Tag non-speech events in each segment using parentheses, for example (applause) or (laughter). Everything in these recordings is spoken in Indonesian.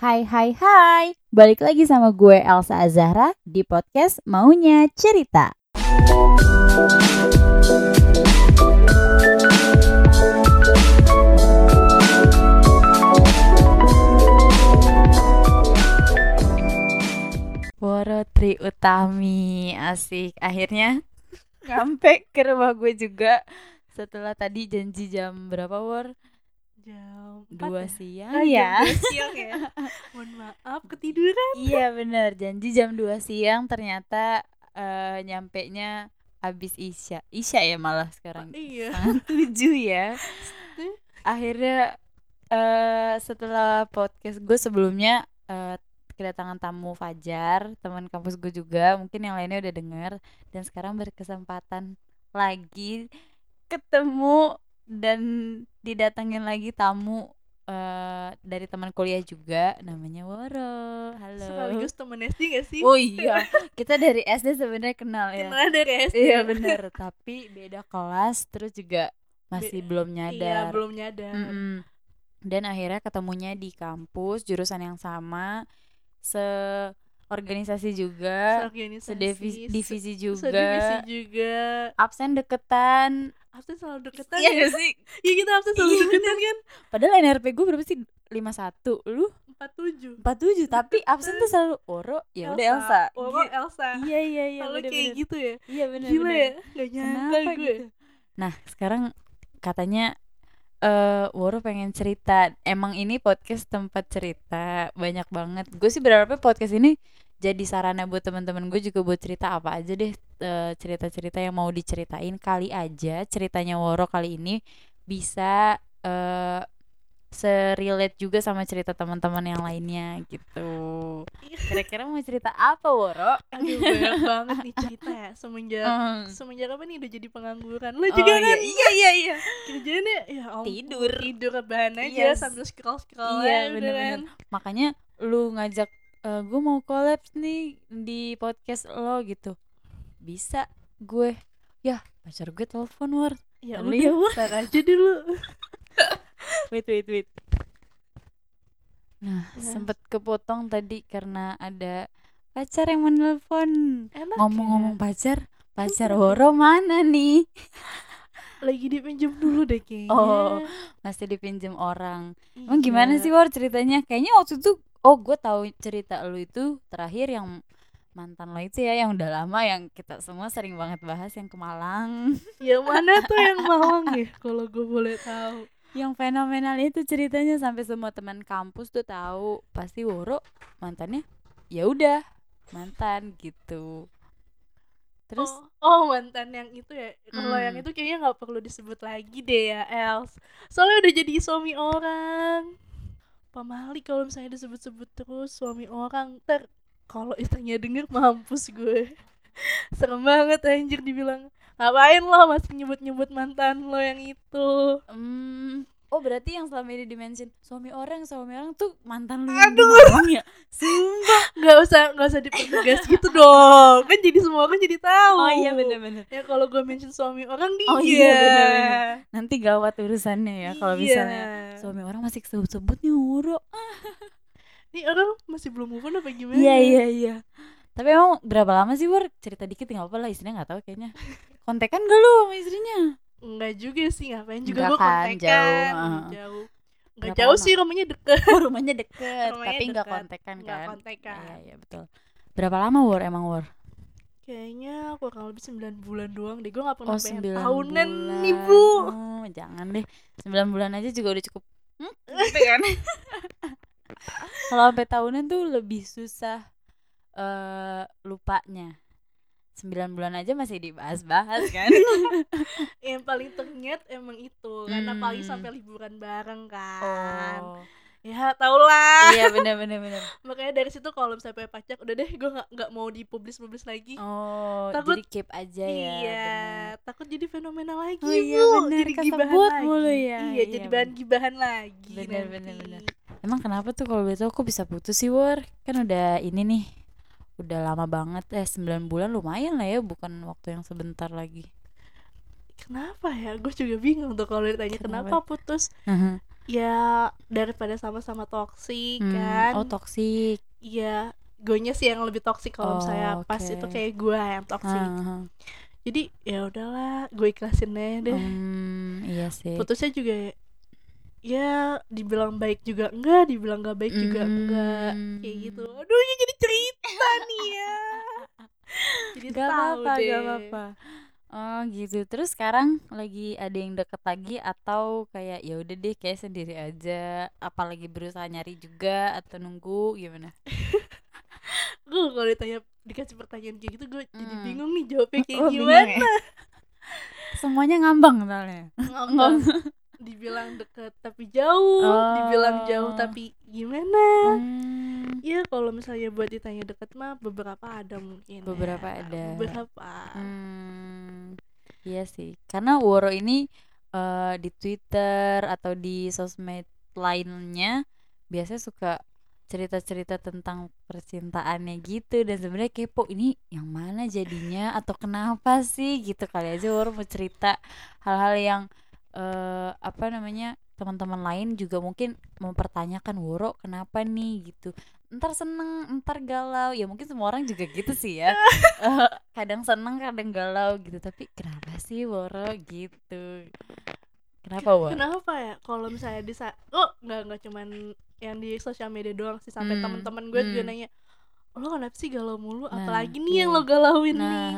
Hai hai hai, balik lagi sama gue Elsa Azahra di podcast Maunya Cerita. Woro Tri Utami, asik. Akhirnya sampai ke rumah gue juga setelah tadi janji jam berapa Wor? Jam Dua siang Ah, ya. jam dua siang ya. Mohon maaf ketiduran. Iya bener, janji jam 2 siang ternyata eh nyampe nya habis Isya. Isya ya malah sekarang. Iya. Setengah (laughs) tujuh ya. Akhirnya eh setelah podcast gue sebelumnya eh kedatangan tamu Fajar Teman kampus gue juga, mungkin yang lainnya udah denger. Dan sekarang berkesempatan lagi ketemu dan didatengin lagi tamu eh dari teman kuliah juga namanya Woro. Halo. sekaligus temen SD gak sih Oh iya, kita dari SD sebenarnya kenal ya. kenal dari SD Iya bener, tapi beda kelas terus juga masih Be- belum iya nyadar. belum nyadar Mm-mm. Dan akhirnya ketemunya di kampus jurusan yang sama, se organisasi juga, Seorganisasi, sedivisi se- divisi juga, juga absen deketan. Absen selalu deketan. Iya ya gak sih? (laughs) iya kita absen selalu Iya, deketan kan? Padahal NRP gue berapa sih? 51 Lu? empat tujuh. 47 Tapi absen tuh selalu Oro Ya udah Elsa. Gi- Elsa. Iya iya iya kalau bener, kayak bener. gitu ya? Iya bener gila bener. ya? Gak nyangka gue gitu? Nah sekarang katanya eh Woro pengen cerita. Emang ini podcast tempat cerita? Banyak banget. Gue sih berharapnya podcast ini Jadi sarana buat teman-teman gue juga buat cerita apa aja deh eh, Cerita-cerita yang mau diceritain Kali aja ceritanya Woro kali ini Bisa eh serelate juga sama cerita teman-teman yang lainnya gitu Kira-kira mau cerita apa Woro? aduh banyak banget nih cerita ya semenjak Hmm. semenjak apa nih udah jadi pengangguran lo Oh, juga iya, kan iya iya iya kerjanya ya ampun, Tidur. tidur rebahan aja Yes. sambil scroll scroll Iya, bener-bener. kan makanya lu ngajak gue mau collab nih di podcast lo gitu bisa gue. Ya pacar gue telepon war. Ya udah ya, ntar aja dulu. (laughs) Wait wait wait. Nah Nah. sempet kepotong tadi karena ada pacar yang menelpon ngomong-ngomong ya. pacar pacar Woro mana nih? (laughs) Lagi dipinjam dulu deh kayaknya. Oh, masih dipinjem orang. Emang Iya. gimana sih war ceritanya? Kayaknya waktu itu oh gue tahu cerita lu itu terakhir yang mantan lo itu ya yang udah lama yang kita semua sering banget bahas yang ke Malang. (laughs) Yang mana tuh yang Malang ya? Kalau gue boleh tahu. Yang fenomenal itu ceritanya sampai semua teman kampus tuh tahu. Pasti Woro mantannya ya udah mantan gitu. Terus? Oh, oh mantan yang itu ya? Kalau Hmm. yang itu kayaknya nggak perlu disebut lagi deh ya Els. Soalnya udah jadi suami orang. Pamali kalau misalnya disebut-sebut terus suami orang. Ter kalau istrinya denger mampus gue. Serem banget anjir dibilang. Ngapain lo masih nyebut-nyebut mantan lo yang itu? Hmm, oh berarti yang selama ini dimention suami orang suami orang tuh mantan lu Aduh. yang ya? Sumpah. Nggak usah nggak usah dipertegas gitu dong. Kan jadi semua orang jadi tahu. Oh iya bener-bener. Ya kalau gue mention suami orang dia. Oh iya, bener-bener. nanti gawat urusannya ya kalau Iya. misalnya suami orang masih sebut-sebut Woro Nih orang masih belum move on apa gimana? Iya iya iya. Tapi emang berapa lama sih Wur? Cerita dikit nggak apa-apa lah istrinya nggak tahu kayaknya. (laughs) Kontekan gak lu sama istrinya? Enggak juga sih, ngapain juga gue kan, kontekan jauh, uh. Jauh Enggak Berapa jauh lama? sih, rumahnya deket (laughs) Oh rumahnya deket, Rumahnya tapi nggak kontekan Enggak kan? kontekan Iya iya betul. Berapa lama Wur emang Wur? Kayaknya kurang lebih 9 bulan doang deh Gue gak pernah Oh pengen sembilan tahunan bulan. nih bu Oh jangan deh. Sembilan bulan aja juga udah cukup. Hmm? (laughs) Gitu kan? Kalau sampai tahunan tuh lebih susah eh lupanya. Sembilan bulan aja masih dibahas-bahas (laughs) kan? Yang paling terngiat emang itu Karena apalagi Hmm. sampai liburan bareng kan oh. Ya tau lah iya (laughs) bener bener bener Makanya dari situ kalau misalnya punya pacar Udah deh gue gak, nggak mau dipublis-publis lagi oh Takut- jadi keep aja ya Iya, bener. takut jadi fenomena lagi Oh iya, bu, bener, jadi gibahan lagi. mulu ya. Iya, Iya, jadi bener. bahan gibahan lagi. Bener, nanti. bener, bener. Emang kenapa tuh kalau begitu kok bisa putus sih War kan udah ini nih udah lama banget eh 9 bulan lumayan lah ya bukan waktu yang sebentar lagi Kenapa ya? Gue juga bingung tuh kalau ditanya Kenapa? kenapa, putus. Mhm. ya daripada sama-sama toksik Hmm, kan oh toksik iya gue sih yang lebih toksik kalau Oh, misalnya pas oke. itu kayak gue yang toksik Heeh. jadi ya udahlah gue ikhlasin aja deh Hmm, iya sih putusnya juga ya dibilang baik juga enggak dibilang gak baik juga enggak kayak gitu aduh ini jadi cerita (laughs) nih ya jadi Gak apa-apa, gak apa-apa. Oh gitu. Terus sekarang lagi ada yang deket lagi atau kayak ya udah deh kayak sendiri aja. Apalagi berusaha nyari juga atau nunggu gimana? (laughs) gue kalau ditanya dikasih pertanyaan kayak gitu gue jadi Hmm. bingung nih jawabnya kayak Oh, gimana ya? Semuanya ngambang soalnya. ngambang dibilang deket tapi jauh Oh. dibilang jauh tapi gimana Hmm, ya kalau misalnya buat ditanya deket mah beberapa ada mungkin Beberapa ya. ada. beberapa hmm, iya sih. Karena Woro ini eh, di Twitter atau di sosmed lainnya biasanya suka cerita-cerita tentang percintaannya gitu dan sebenarnya kepo ini yang mana jadinya atau kenapa sih gitu kali aja Woro mau cerita hal-hal yang eh apa namanya teman-teman lain juga mungkin mempertanyakan Woro kenapa nih? gitu. Ntar seneng ntar galau. Ya mungkin semua orang juga gitu sih ya. (laughs) Eh, kadang seneng kadang galau gitu. Tapi kenapa sih Woro? gitu. Kenapa Woro kenapa ya? Kalau misalnya di sa- oh nggak nggak cuman yang di sosial media doang sih. Sampai Hmm, teman-teman gue juga hmm. nanya lo kenapa sih galau mulu? Nah, apalagi nih iya. yang lo galauin nih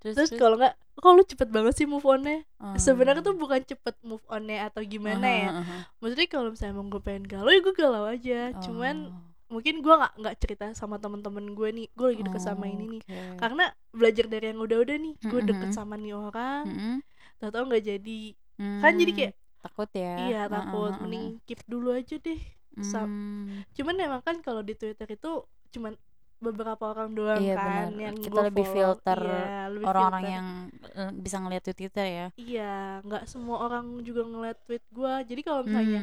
nah terus, terus? kalau nggak kok lo cepet banget sih move onnya? Oh. sebenarnya tuh bukan cepet move onnya atau gimana ya. Aha, aha. maksudnya kalau misalnya emang gue pengen galau ya gue galau aja. Cuman Oh, mungkin gue nggak nggak cerita sama teman-teman gue nih. Gue lagi deket sama oh, ini nih. Oke. karena belajar dari yang udah-udah nih. Gue deket Mm-mm. sama nih orang. Mm-mm. tau-tau nggak jadi. Kan jadi Hmm, kayak takut ya? Iya takut. aha, mending keep dulu aja deh. Hmm, cuman emang kan kalau di twitter itu cuman beberapa orang doang Iya, kan benar. yang Kita lebih follow. filter Iya, orang-orang yang eh, bisa ngeliat tweet Twitter ya iya nggak semua orang juga ngeliat tweet gue jadi kalau misalnya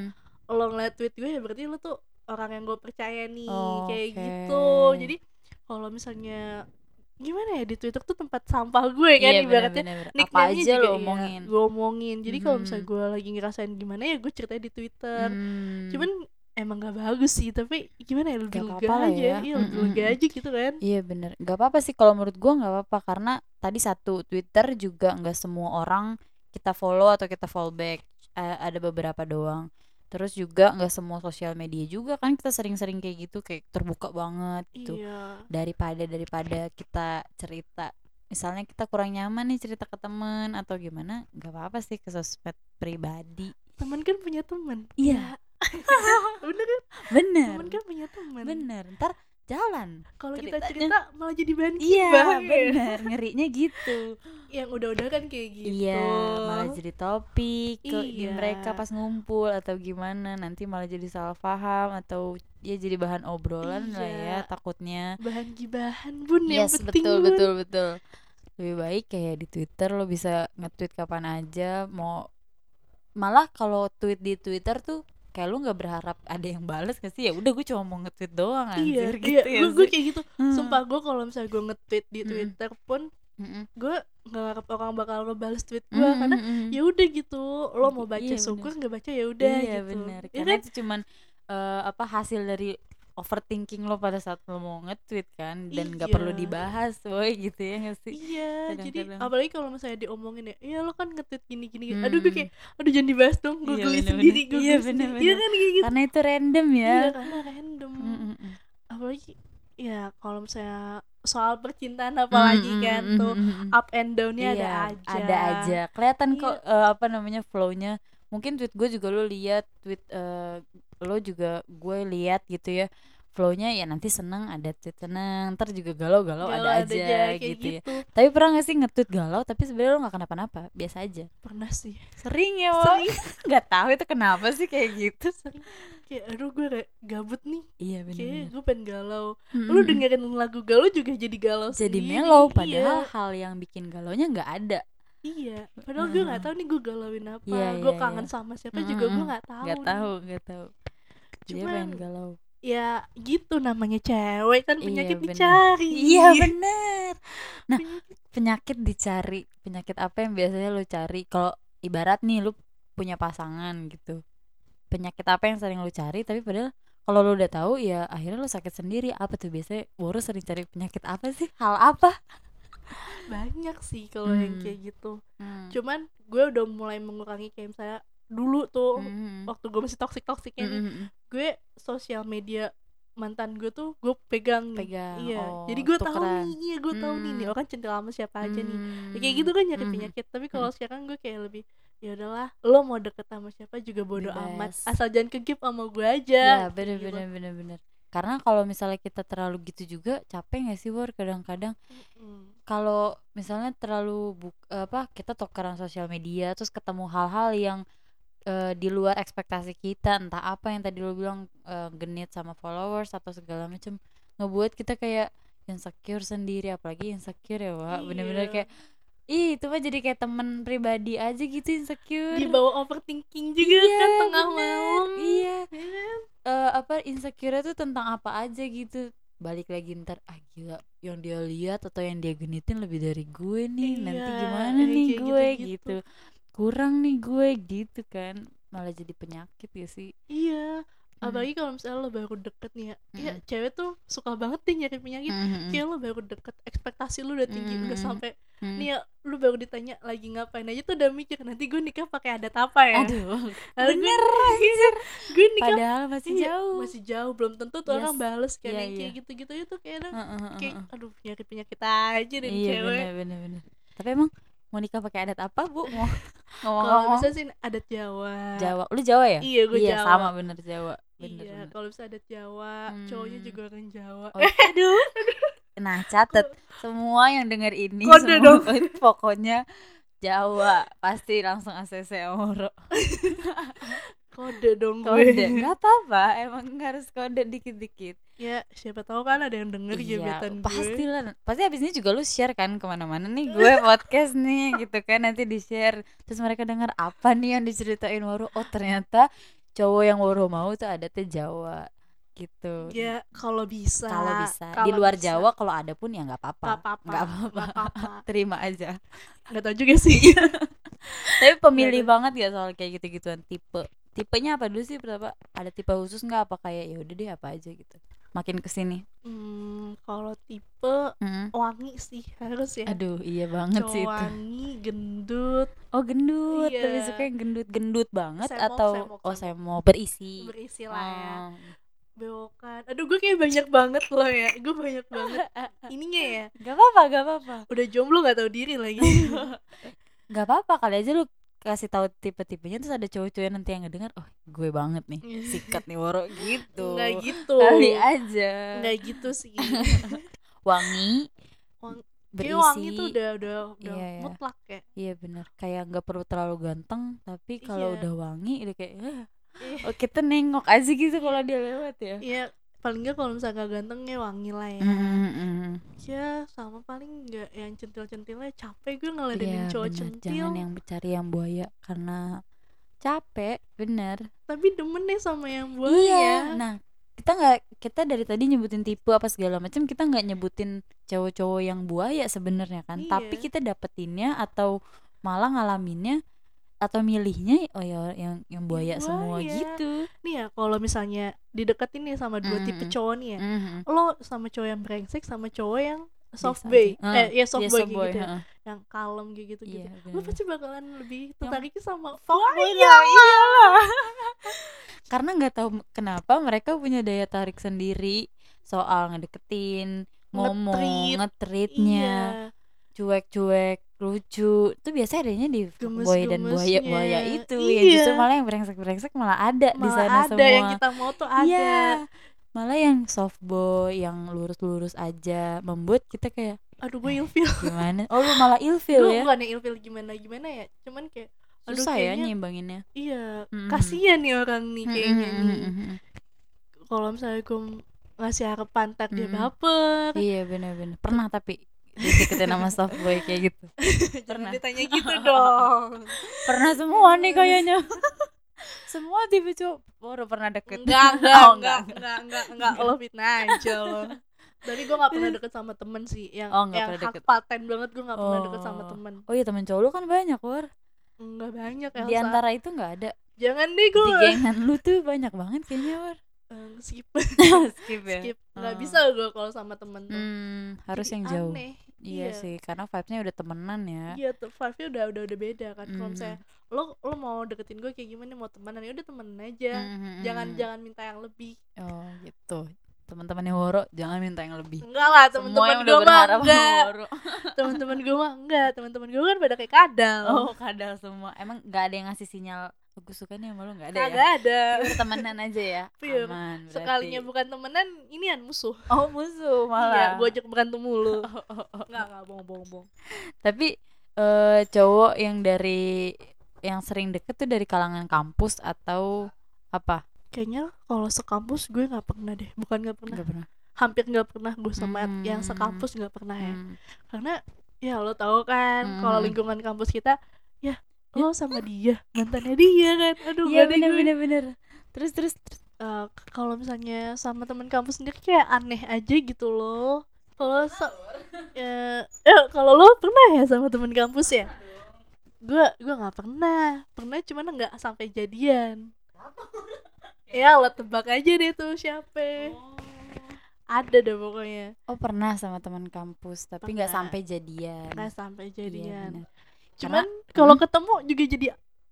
Hmm, lo ngeliat tweet gue ya berarti lo tuh orang yang gue percaya nih Oh, kayak oke. gitu jadi kalau misalnya gimana ya di twitter tuh tempat sampah gue kan iya ibaratnya bener-bener. apa aja juga lo iya, omongin gue omongin jadi kalau misalnya Mhm. gue lagi ngerasain gimana ya gue ceritain di twitter Hmm. cuman emang gak bagus sih tapi gimana ya lebih Gak lega aja ya. iya lebih Mm-mm. lega aja gitu kan. Iya bener. Nggak apa-apa sih kalau menurut gua nggak apa-apa karena tadi satu Twitter juga nggak semua orang kita follow atau kita follow back A- ada beberapa doang. Terus juga nggak semua sosial media juga kan kita sering-sering kayak gitu kayak terbuka banget gitu. Iya. Daripada daripada kita cerita misalnya kita kurang nyaman nih cerita ke temen atau gimana nggak apa-apa sih ke sosmed pribadi. Teman kan punya teman Iya. Bener kan bener teman kan punya teman bener ntar jalan kalau kita cerita malah jadi bahan iya gibah, ya. bener ngerinya gitu yang udah-udah kan kayak gitu Iya, malah jadi topik ke di Iya. mereka pas ngumpul atau gimana nanti malah jadi salah paham atau ya jadi bahan obrolan lah ya Iya. takutnya. bahan gibahan bun yang Yes, penting betul Bun. betul betul. Lebih baik kayak di Twitter lo bisa nge-tweet kapan aja mau malah kalau tweet di Twitter tuh kayak lu nggak berharap ada yang bales gak sih ya udah gue cuma mau nge-tweet doang iya anjir iya gitu ya gue, kayak gitu Hmm. sumpah gue kalau misalnya gue nge-tweet di Mm-mm. twitter pun Mm-mm. gue nggak harap orang bakal ngebales tweet gue Mm, karena mm, mm. ya udah gitu lo mau baca Iya, syukur nggak baca ya udah iya gitu Ya karena kan? itu cuman eh, apa hasil dari overthinking lo pada saat lo mau nge-tweet kan dan nggak perlu Iya. dibahas boy gitu ya nggak sih iya jadi Kadang-kadang. apalagi kalau misalnya diomongin ya iya lo kan nge-tweet gini gini, gini. Hmm. aduh gue kayak aduh jangan dibahas dong gue Iya, geli sendiri gue Iya, sendiri bener-bener. iya kan kayak gitu karena itu random ya iya karena random Mm, mm, mm. apalagi ya kalau misalnya soal percintaan apalagi Mm, mm, kan mm, tuh mm, mm. up and downnya ada Iya, aja ada aja kelihatan Iya. kok eh, apa namanya flownya mungkin tweet gue juga lo lihat tweet eh, lo juga gue lihat gitu ya flownya ya nanti seneng ada tweet seneng ntar juga galau-galau Galau ada, aja, kayak gitu, ya. gitu. tapi pernah gak sih nge-tweet galau tapi sebenarnya lo nggak kenapa-napa? Biasa aja. Pernah sih. Sering ya Wak? sering (laughs) nggak tahu itu kenapa sih kayak gitu. Sering. Kayak aduh gue kayak gabut nih. Iya kayak benar gue pengen galau. Lu dengerin lagu galau juga jadi galau jadi sendiri. mellow Iya. padahal hal yang bikin galaunya nggak ada iya padahal gue nggak tahu nih gue galauin apa. Iya, gue iya, kangen iya. sama siapa juga gue nggak tahu nggak tahu nggak tahu. Dia Cuman, pengen galau. ya gitu namanya cewek kan Iya, penyakit bener. dicari. Iya bener nah Penyakit- dicari penyakit apa yang biasanya lo cari? Kalau ibarat nih lu punya pasangan gitu. Penyakit apa yang sering lu cari? Tapi padahal kalau lu udah tahu ya akhirnya lu sakit sendiri. Apa tuh biasanya? Woro sering cari penyakit apa sih? Hal apa (laughs) banyak sih kalau yang Hmm. kayak gitu Hmm. cuman gue udah mulai mengurangi kayak misalnya dulu tuh Hmm. waktu gue masih toksik toksiknya nih Hmm, hmm, gue sosial media mantan gue tuh gue pegang Pegang, iya oh, jadi gue tahu nih iya gue tahu nih nih Hmm. orang centil sama siapa aja nih Hmm. Ya, kayak gitu kan nyari Hmm. penyakit tapi kalau sekarang gue kayak lebih ya udahlah lo mau deket sama siapa juga bodo amat asal jangan kegip sama gue ya aja bener gitu. bener bener bener karena kalau misalnya kita terlalu gitu juga capek gak sih Wor kadang-kadang Mm. Kalau misalnya terlalu buk, apa kita tukeran sosial media terus ketemu hal-hal yang eh, di luar ekspektasi kita entah apa yang tadi lo bilang eh, genit sama followers atau segala macam ngebuat kita kayak insecure sendiri apalagi insecure ya Wak bener-bener Iya. kayak ih itu mah jadi kayak temen pribadi aja gitu insecure dibawa overthinking juga Iya, kan tengah bener. malam iya Ya kan? eh, apa insecure tuh tentang apa aja gitu balik lagi ntar ah gila yang dia lihat atau yang dia genitin lebih dari gue nih nanti Iya, gimana kayak nih gue gitu-gitu. gitu kurang nih gue gitu kan malah jadi penyakit ya sih iya. Apalagi kalau misalnya lo baru deket nih ya iya Mm. cewek tuh suka banget deh nyari penyakit Mhm. kayak lo baru deket ekspektasi lo udah tinggi udah Mm. sampai Hmm. nih ya lo baru ditanya lagi ngapain aja tuh udah mikir nanti gue nikah pakai adat apa ya aduh (laughs) Lalu bener (laughs) gue nikah padahal masih iya, jauh masih jauh belum tentu tuh Yes. orang bales Iya, yang kayak iya. gitu-gitu itu kadang Heeh, heeh, kayak heeh. aduh nyari penyakit aja deh nih iya cewek bener bener bener tapi emang mau nikah pakai adat apa bu mau (laughs) kalau ngomong-ngomong misalnya sih adat Jawa Jawa lu Jawa ya iya gue iya Jawa sama bener Jawa bener, iya kalau misalnya adat Jawa cowoknya Hmm. juga orang Jawa Oh, (laughs) aduh. Nah, catet semua yang denger ini Kode semua dong. (laughs) pokoknya Jawa pasti langsung ACC Oro. (laughs) kode dong Kode, gue nggak apa-apa, emang harus kode dikit-dikit. ya siapa tahu kan ada yang denger Iya, gebetan pasti gue lah. Pasti abis ini juga lu share kan ke mana-mana nih gue podcast nih gitu kan nanti di share. Terus mereka dengar apa nih yang diceritain Woro? Oh ternyata cowok yang Woro mau tuh adatnya Jawa gitu. ya kalau bisa Kalau bisa. Di kalau luar bisa. Jawa kalau ada pun ya nggak apa-apa. nggak apa-apa (laughs) Terima aja. nggak tahu juga sih (laughs) Tapi pemilih Nggak banget ya soal kayak gitu-gituan tipe. Tipenya apa dulu sih pertama? Ada tipe khusus nggak apa kayak ya udah deh apa aja gitu. Makin ke sini. hmm, kalau tipe Mm. wangi sih (laughs) harus ya Aduh iya banget sih itu. wangi gendut Oh gendut, Iya. tapi suka yang gendut-gendut banget Semok, atau semok, oh semok. mau berisi. berisi lah ya Oh. bewokan aduh gue kayak banyak banget loh ya gue banyak banget (laughs) ininya ya Gak apa-apa, gak apa-apa. udah jomblo nggak tahu diri lagi (laughs) Gak apa-apa kali aja lu kasih tahu tipe-tipenya terus ada cowok-cowok nanti yang ngedenger oh gue banget nih (laughs) sikat nih woro gitu. Nggak gitu. Kali aja. Nggak gitu sih. (laughs) Wangi. Wang- berisi. kayak wangi tuh udah udah udah Iya, iya. mutlak ya. Iya bener. Kayak nggak perlu terlalu ganteng tapi kalau Iya. udah wangi udah kayak "Ah, Iya. oh kita nengok aja gitu kalau dia lewat ya. Iya paling nggak kalau misalnya gantengnya wangi lah ya. Mm, mm, mm. ya sama paling nggak yang centil-centilnya capek gue ngeladenin cowok bener. centil. Jangan yang cari yang buaya karena capek bener. Tapi demen deh sama yang buaya. Iya nah kita nggak kita dari tadi nyebutin tipe apa segala macam kita nggak nyebutin cowok-cowok yang buaya sebenarnya kan. Iya. tapi kita dapetinnya atau malah ngalaminnya atau milihnya oh ya yang yang buaya semua buaya. gitu nih ya kalau misalnya dideketin nih sama dua tipe Mm-mm. cowok nih ya Mhm. lo sama cowok yang brengsek sama cowok yang soft boy aja. eh ya soft Iya, boy soft boy, gitu ya. heeh. yang kalem gitu gitu Iya, lo pasti bakalan lebih tertariknya sama fuckboy buaya lah, iyalah. (laughs) karena nggak tahu kenapa mereka punya daya tarik sendiri soal ngedeketin ngomong Nge-treat. ngetritnya iya cuek-cuek lucu. Itu biasa adanya di boy dan buaya buaya itu ya Iya. justru malah yang brengsek-brengsek malah ada di malah sana ada semua. yang kita mau tuh ada. Iya malah yang soft boy yang lurus-lurus aja membuat kita kayak aduh gue ilfil. gimana? Oh lu malah ilfil gue ya? bukan ilfil gimana gimana ya? Cuman kayak aduh susah ya kayaknya nyeimbanginnya iya Mm-mm. kasihan nih orang nih kayaknya Mm-mm, nih. kalau misalnya gue ngasih harapan ntar dia Mm-mm. baper. Iya benar-benar pernah tapi dideketin sama soft boy kayak gitu. (laughs) Jangan Pernah. ditanya gitu (laughs) dong. Pernah semua nih kayaknya. (laughs) Semua tipe cowok baru pernah deket. Enggak enggak Oh, enggak enggak. enggak enggak lo fitnah aja lo. Tapi gue gak pernah deket sama temen sih. Yang Oh, yang pernah hak deket. paten banget gue gak pernah deket sama Oh. temen. Oh iya temen cowok lu kan banyak war. Enggak banyak di Elsa. antara itu nggak ada. Jangan deh di gue gengan lu tuh banyak banget kayaknya war. Skip. Skip ya? Skip. Nggak Oh. bisa gue kalau sama temen tuh. Hmm, harus Jadi yang jauh. aneh. Iya, sih karena vibesnya udah temenan ya. Iya tuh vibe-nya udah udah udah beda kan. Kalau Hmm. misalnya lo lo mau deketin gue kayak gimana mau temenan ya udah temenan aja. Hmm, jangan jangan minta yang lebih. Oh gitu. Teman-temannya Woro jangan minta yang lebih. Enggak lah teman-teman yang gue (laughs) mah enggak. teman-teman gue mah enggak. Teman-teman gue kan pada kayak kadal. Oh kadal semua. Emang nggak ada yang ngasih sinyal gue suka nih sama lu nggak ada ya kagak ada Pure temenan aja ya Pure. (laughs) aman berarti. sekalinya bukan temenan inian musuh oh musuh iya malah gue ajak berantem mulu (laughs) Oh, oh, oh. enggak enggak bohong bohong bohong tapi eh, cowok yang dari yang sering deket tuh dari kalangan kampus atau apa kayaknya kalau sekampus gue nggak pernah deh bukan nggak pernah nggak pernah hampir nggak pernah gue sama Hmm. yang sekampus nggak pernah ya Hmm. karena ya lo tahu kan Hmm. kalau lingkungan kampus kita ya lo sama dia. Mantannya dia kan. Aduh iya bener gue. bener bener. Terus terus, terus. Eh, k- kalau misalnya sama teman kampus sendiri kayak aneh aja gitu loh. Kalau sa- ya eh, kalau lo pernah ya sama teman kampus ya? Gue gue nggak pernah. Pernah cuman nggak sampai jadian. Ya lo tebak aja deh tuh siapa. Ada deh pokoknya. Oh pernah sama teman kampus tapi nggak sampai jadian. Nggak sampai Iya, jadian. bener. Cuman kalau Hmm. ketemu juga jadi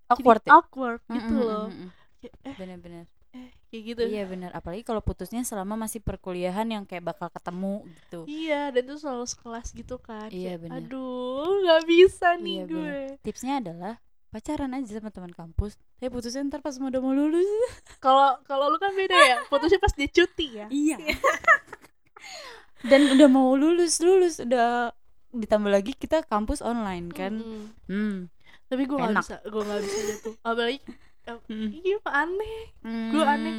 awkward jadi ya? awkward Mm, gitu loh mm. Kayak, eh bener-bener eh kayak gitu iya bener apalagi kalau putusnya selama masih perkuliahan yang kayak bakal ketemu gitu Iya, dan itu selalu sekelas gitu kan. Iya, bener. Aduh, nggak bisa nih Iya, gue. tipsnya adalah pacaran aja sama teman kampus tapi putusnya ntar pas udah mau lulus (laughs) Kalau kalau lu kan beda ya, putusnya pas dia cuti ya. iya (laughs) dan udah mau lulus lulus udah ditambah lagi kita kampus online kan Mm-mm. hmm. Tapi gue nggak Enak. bisa, gue nggak bisa gitu. (laughs) Apalagi, Hmm. iya aneh. Gue aneh.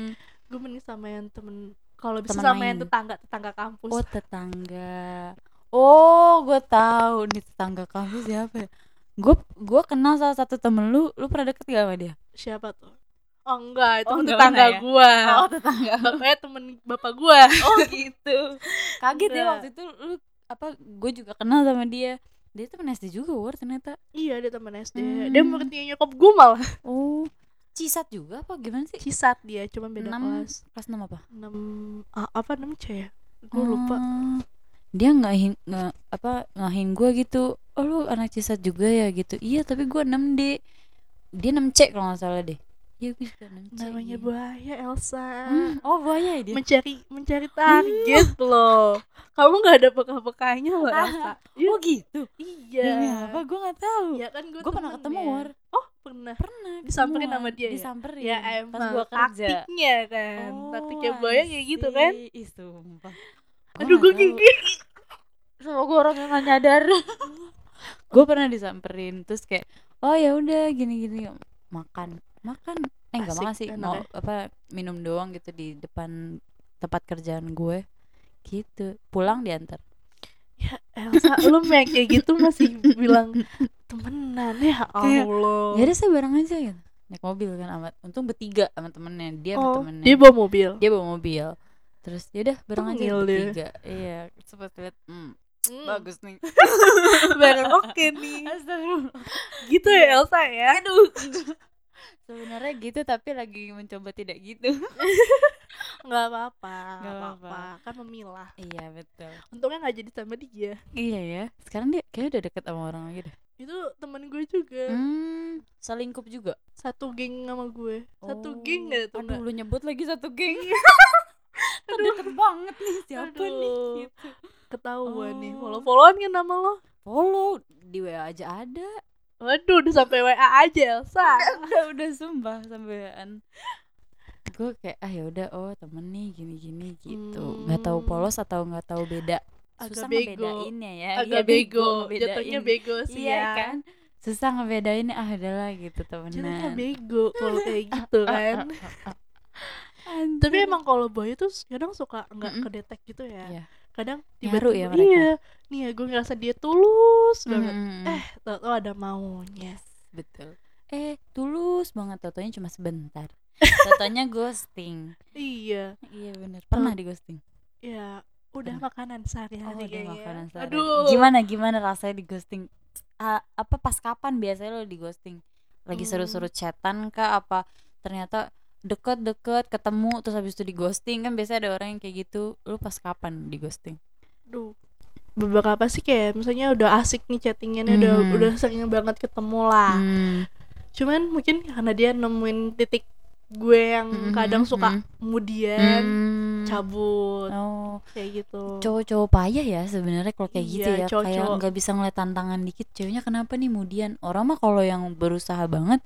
Gue mending sama yang temen, kalau bisa Temen sama lain. yang tetangga tetangga kampus. Oh tetangga. Oh, gue tahu nih tetangga kamu siapa ya? Gue gue kenal salah satu temen lu. Lu pernah deket gak sama dia? Siapa tuh? Oh enggak, itu Oh, enggak tetangga ya? gua. tetangga. Bapaknya temen bapak gua. (laughs) Oh gitu. Kaget ya waktu itu lu apa? Gue juga kenal sama dia. Dia temen SD juga, War ternyata. iya, dia temen SD. Hmm. Dia muridnya nyokap gua malah. Oh, cisat juga apa gimana sih? Cisat dia, cuma beda Enam- kelas. Kelas 6 apa? 6 ah, apa 6 C ya? Gue lupa. Oh, Dia ngahin nge, apa ngahin gue gitu. Oh lu anak cisat juga ya gitu. Iya tapi gue 6 D. Dia 6 C kalau nggak salah deh. Juga 6 C. namanya buaya Elsa Hmm, oh buaya ya dia. mencari mencari target loh kamu nggak ada bekal-bekalnya loh Elsa Iya, oh gitu. iya Demi apa? Gue nggak tahu. ya kan gue pernah ketemu War. oh pernah Pernah. Disamperin sama dia ya? Disamperin. ya Pas emang gue kerja. taktiknya kan Oh, taktiknya buaya kayak gitu kan. Ih, sumpah. aduh gue gigi Sama gue orang yang gak nyadar. (laughs) gue pernah disamperin terus kayak oh ya udah gini-gini makan makan. Eh nggak makan sih. mau ya. apa minum doang gitu di depan tempat kerjaan gue. Gitu. Pulang diantar. Ya Elsa lu yang kayak gitu masih bilang temenan ya (laughs) Allah. Udah saya bareng aja gitu. Naik mobil kan amat untung bertiga sama temennya. Dia sama oh temennya. dia bawa mobil? Dia bawa mobil. Terus ya udah bareng aja bertiga. iya sempat lihat hmm, Hmm, bagus nih. (laughs) Bareng oke nih. (laughs) Astagfirullah. gitu ya Elsa ya? Aduh sebenarnya gitu tapi lagi mencoba tidak gitu. (laughs) Nggak apa-apa Nggak apa-apa. kan memilah. Iya betul. Untungnya nggak jadi sama dia. Iya ya sekarang dia kayaknya udah deket sama orang lagi deh. Itu temen gue juga. Hmm selingkup juga? Satu geng sama gue. Satu Oh, geng gak tuh aduh lu nyebut lagi satu geng. (laughs) Tuh deket banget nih siapa nih Aduh. gitu. ketahuan nih Oh. follow followan kan nama lo? Follow di wa aja ada waduh udah sampai wa aja Elsa. Udah (laughs) udah sumpah sampean. Gue kayak ah ya udah oh temen nih gini gini gitu. Nggak tahu Hmm. polos atau nggak tahu beda. Agak susah bego. ngebedainnya ya. Agak Iya, bego. jatuhnya bego sih iya ya. kan? Susah ngebedain ah udahlah gitu jatuhnya temenan bego kalau kayak (laughs) gitu kan. Anjir. tapi emang kalau boy tuh kadang suka nggak Mm-mm. kedetek gitu ya. Iya. Kadang Nyaru tiba-tiba ya mereka. iya nih ya gue ngerasa dia tulus banget Mm-mm. eh tau tau ada maunya Yes, betul. Eh, tulus banget totonya cuma sebentar. (laughs) Totonya ghosting. iya Iya bener Pernah di ghosting? ya udah Pernah. makanan sehari-hari udah kayaknya makanan sehari. aduh Gimana gimana rasanya di ghosting? Ah, apa pas kapan biasanya lo di ghosting? Lagi Hmm. seru-seru chatan kah apa ternyata deket-deket ketemu terus habis itu di ghosting kan biasanya ada orang yang kayak gitu lu pas kapan di ghosting Duh. beberapa sih kayak misalnya udah asik nih chattingannya udah Mhm. udah sering banget ketemu lah Hmm. cuman mungkin karena dia nemuin titik gue yang Mhm, kadang suka mhm. kemudian Hmm. cabut oh kayak gitu cowok-cowok payah ya sebenarnya kalau kayak gitu Iya, ya kayak cowok-cowok. nggak bisa ngeliat tantangan dikit ceweknya kenapa nih kemudian orang mah kalau yang berusaha banget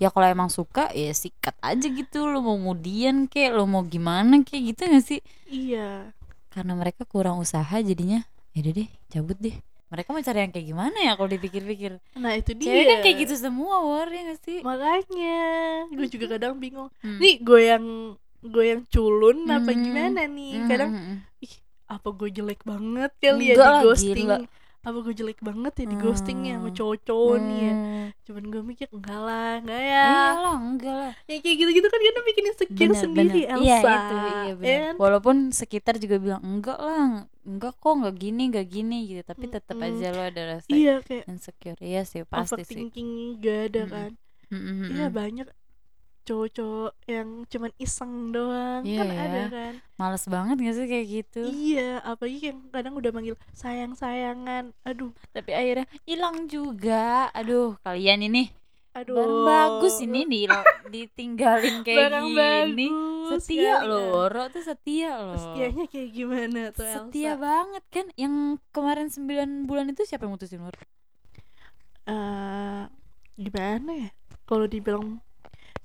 ya kalau emang suka ya sikat aja gitu. Lo mau kemudian kek lo mau gimana kayak gitu gak sih? Iya. Karena mereka kurang usaha jadinya. Ya udah deh cabut deh. Mereka mau cari yang kayak gimana ya kalau dipikir-pikir? Nah itu dia cewek kan kayak gitu semua war ya gak sih? Makanya. Gue juga kadang bingung. Hmm. nih gue yang gue yang culun apa Hmm. gimana nih? Kadang hmm, hmm. apa gue jelek banget kali ya di ghosting gila. Apa gue jelek banget ya di ghosting ya sama Hmm. cowok-cowok nih ya Hmm. cuman gue mikir enggak lah enggak ya iyalah enggak lah ya kayak gitu-gitu kan kadang bikin insecure Bener, sendiri bener. Elsa Iya itu, iya benar. Ya kan? Walaupun sekitar juga bilang enggak lah, enggak kok, enggak gini, enggak gini gitu. Tapi tetap Mm-mm. aja lo ada rasa iya kayak insecure. Iya sih, pasti sih. overthinking gak ada Mm-mm. kan iya mm-mm. banyak cowok-cowok yang cuman iseng doang Iya kan ya. ada kan Males banget gak sih kayak gitu? iya apalagi yang kadang udah manggil sayang sayangan aduh Tapi akhirnya hilang juga. Aduh, kalian ini aduh barang bagus ini di ditinggalin (laughs) kayak barang gini. bagus Setia sekali, loh. Woro tuh setia loh. setianya kayak gimana tuh Setia Elsa banget kan Yang kemarin 9 bulan itu siapa yang mutusin Woro? Eh, gimana ya kalau dibilang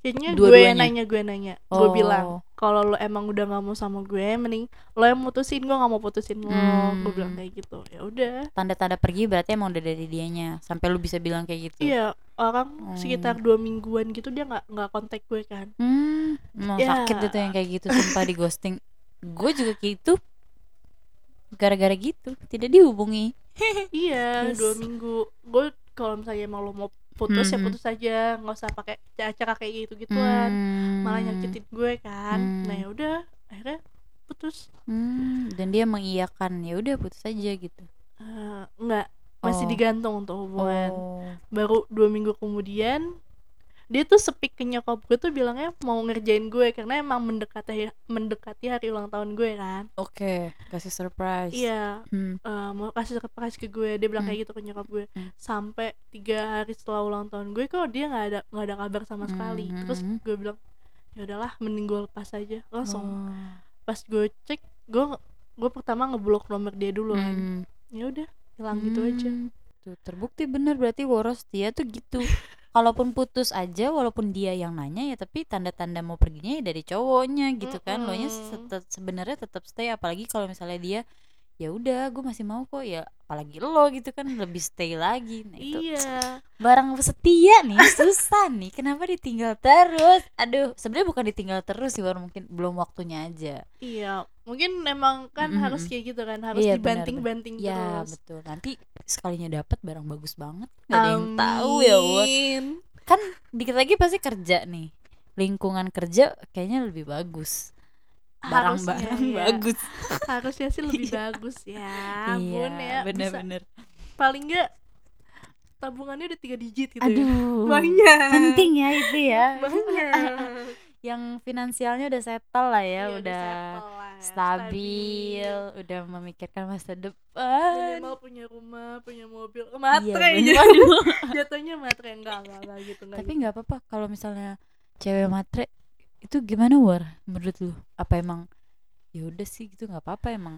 kayaknya gue nanya gue nanya gue Oh. bilang kalau lo emang udah nggak mau sama gue mending lo yang mutusin gue nggak mau putusin lo gue Hmm. bilang kayak gitu ya udah Tanda-tanda pergi berarti emang udah dari dianya Sampai lu bisa bilang kayak gitu iya orang Hmm. sekitar dua mingguan gitu dia nggak nggak kontak gue kan Hmm, mau Ya. sakit itu yang kayak gitu sumpah di ghosting. Gue juga gitu. Gara-gara gitu, tidak dihubungi. (laughs) iya Yes. dua minggu gue kalau misalnya emang lo mau putus ya Mhm. putus aja nggak usah pakai cara kayak gitu gituan Hmm. malah nyakitin gue kan Hmm. nah ya udah akhirnya putus Hmm, dan dia mengiyakan. Ya udah putus aja gitu. Eh, nggak masih Oh. digantung untuk hubungan Oh. baru dua minggu kemudian dia tuh sepik ke nyokap gue tuh bilangnya mau ngerjain gue karena emang mendekati mendekati hari ulang tahun gue kan Oke, kasih surprise. iya Hmm. eh, mau kasih surprise ke gue dia bilang Hmm. kayak gitu ke nyokap gue Hmm. sampai tiga hari setelah ulang tahun gue kok dia nggak ada nggak ada kabar sama sekali Hmm. terus gue bilang ya udahlah mending gue lepas aja langsung Oh. pas gue cek gue gue pertama ngeblok nomor dia dulu kan Hmm. ya udah hilang gitu aja Hmm. Tuh, terbukti bener berarti Woros dia tuh gitu. (laughs) Kalaupun putus aja walaupun dia yang nanya ya tapi tanda-tanda mau perginya ya dari cowoknya gitu kan. Lo nya sebenarnya tetap stay apalagi kalau misalnya dia ya udah gue masih mau kok ya apalagi lo gitu kan lebih stay lagi. Nah itu iya. barang setia nih susah nih. Kenapa ditinggal terus? Aduh sebenarnya bukan ditinggal terus sih War mungkin belum waktunya aja. Iya, mungkin memang kan Mm-mm. harus kayak gitu kan, harus Iya, dibanting-banting ya terus. betul. Nanti sekalinya dapat barang bagus banget nggak ada yang tahu ya Amin. kan dikit lagi pasti kerja nih lingkungan kerja kayaknya lebih bagus barang-barang ya. bagus (laughs) Harusnya sih lebih Iya. bagus ya, bun ya. Bisa, bener-bener paling enggak tabungannya udah tiga digit gitu ya. aduh (laughs) Banyak. penting ya itu ya Banyak. (laughs) yang finansialnya udah settle lah ya Iya, udah settle lah, stabil, udah memikirkan masa depan Minimal punya rumah, punya mobil, Iya, matre bener. aja. (laughs) Jatuhnya matre enggak enggak, enggak gitu enggak. tapi nggak apa-apa kalau misalnya cewek matre itu gimana war menurut lu apa emang ya udah sih gitu nggak apa-apa emang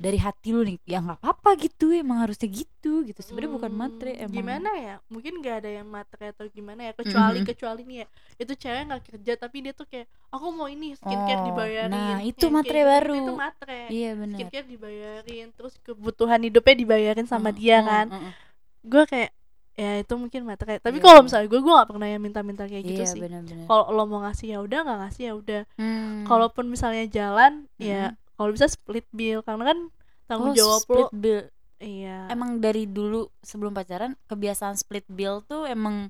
dari hati lu nih ya nggak apa-apa gitu emang harusnya gitu gitu. Sebenarnya bukan matre Hmm, emang. gimana ya? Mungkin nggak ada yang matre atau gimana ya kecuali Mhm. kecuali nih ya itu cewek nggak kerja tapi dia tuh kayak aku mau ini skincare Oh, dibayarin nah, itu kayak matre gitu, baru. itu matre. Iya benar skincare dibayarin terus kebutuhan hidupnya dibayarin sama Mm, dia mm, kan. mm, mm. gue kayak ya itu mungkin matre. Tapi Iya, kalau misalnya gue gue nggak pernah yang minta-minta kayak gitu iya sih. kalau lo mau ngasih ya udah nggak ngasih ya udah. Hmm. kalaupun misalnya jalan ya kalau bisa split bill karena kan tanggung oh, jawab lo. split bill. Iya. Emang dari dulu sebelum pacaran kebiasaan split bill tuh emang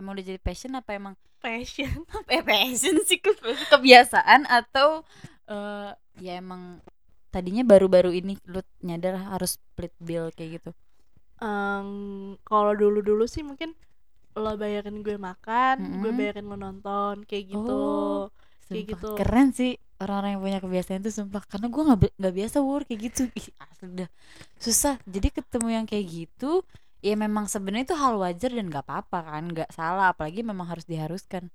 emang udah jadi passion apa emang? Passion. (laughs) Eh passion sih? Ke- kebiasaan atau eh, ya emang tadinya baru-baru ini lu nyadar harus split bill kayak gitu? Em, kalau dulu dulu sih mungkin lo bayarin gue makan gue Mm-mm. bayarin lo nonton kayak gitu. Oh, kayak gitu. keren sih orang-orang yang punya kebiasaan itu sumpah karena gue nggak nggak biasa war kayak gitu. Ih, asli dah. Susah. Jadi ketemu yang kayak gitu ya memang sebenarnya itu hal wajar dan nggak apa-apa kan nggak salah. Apalagi memang harus diharuskan.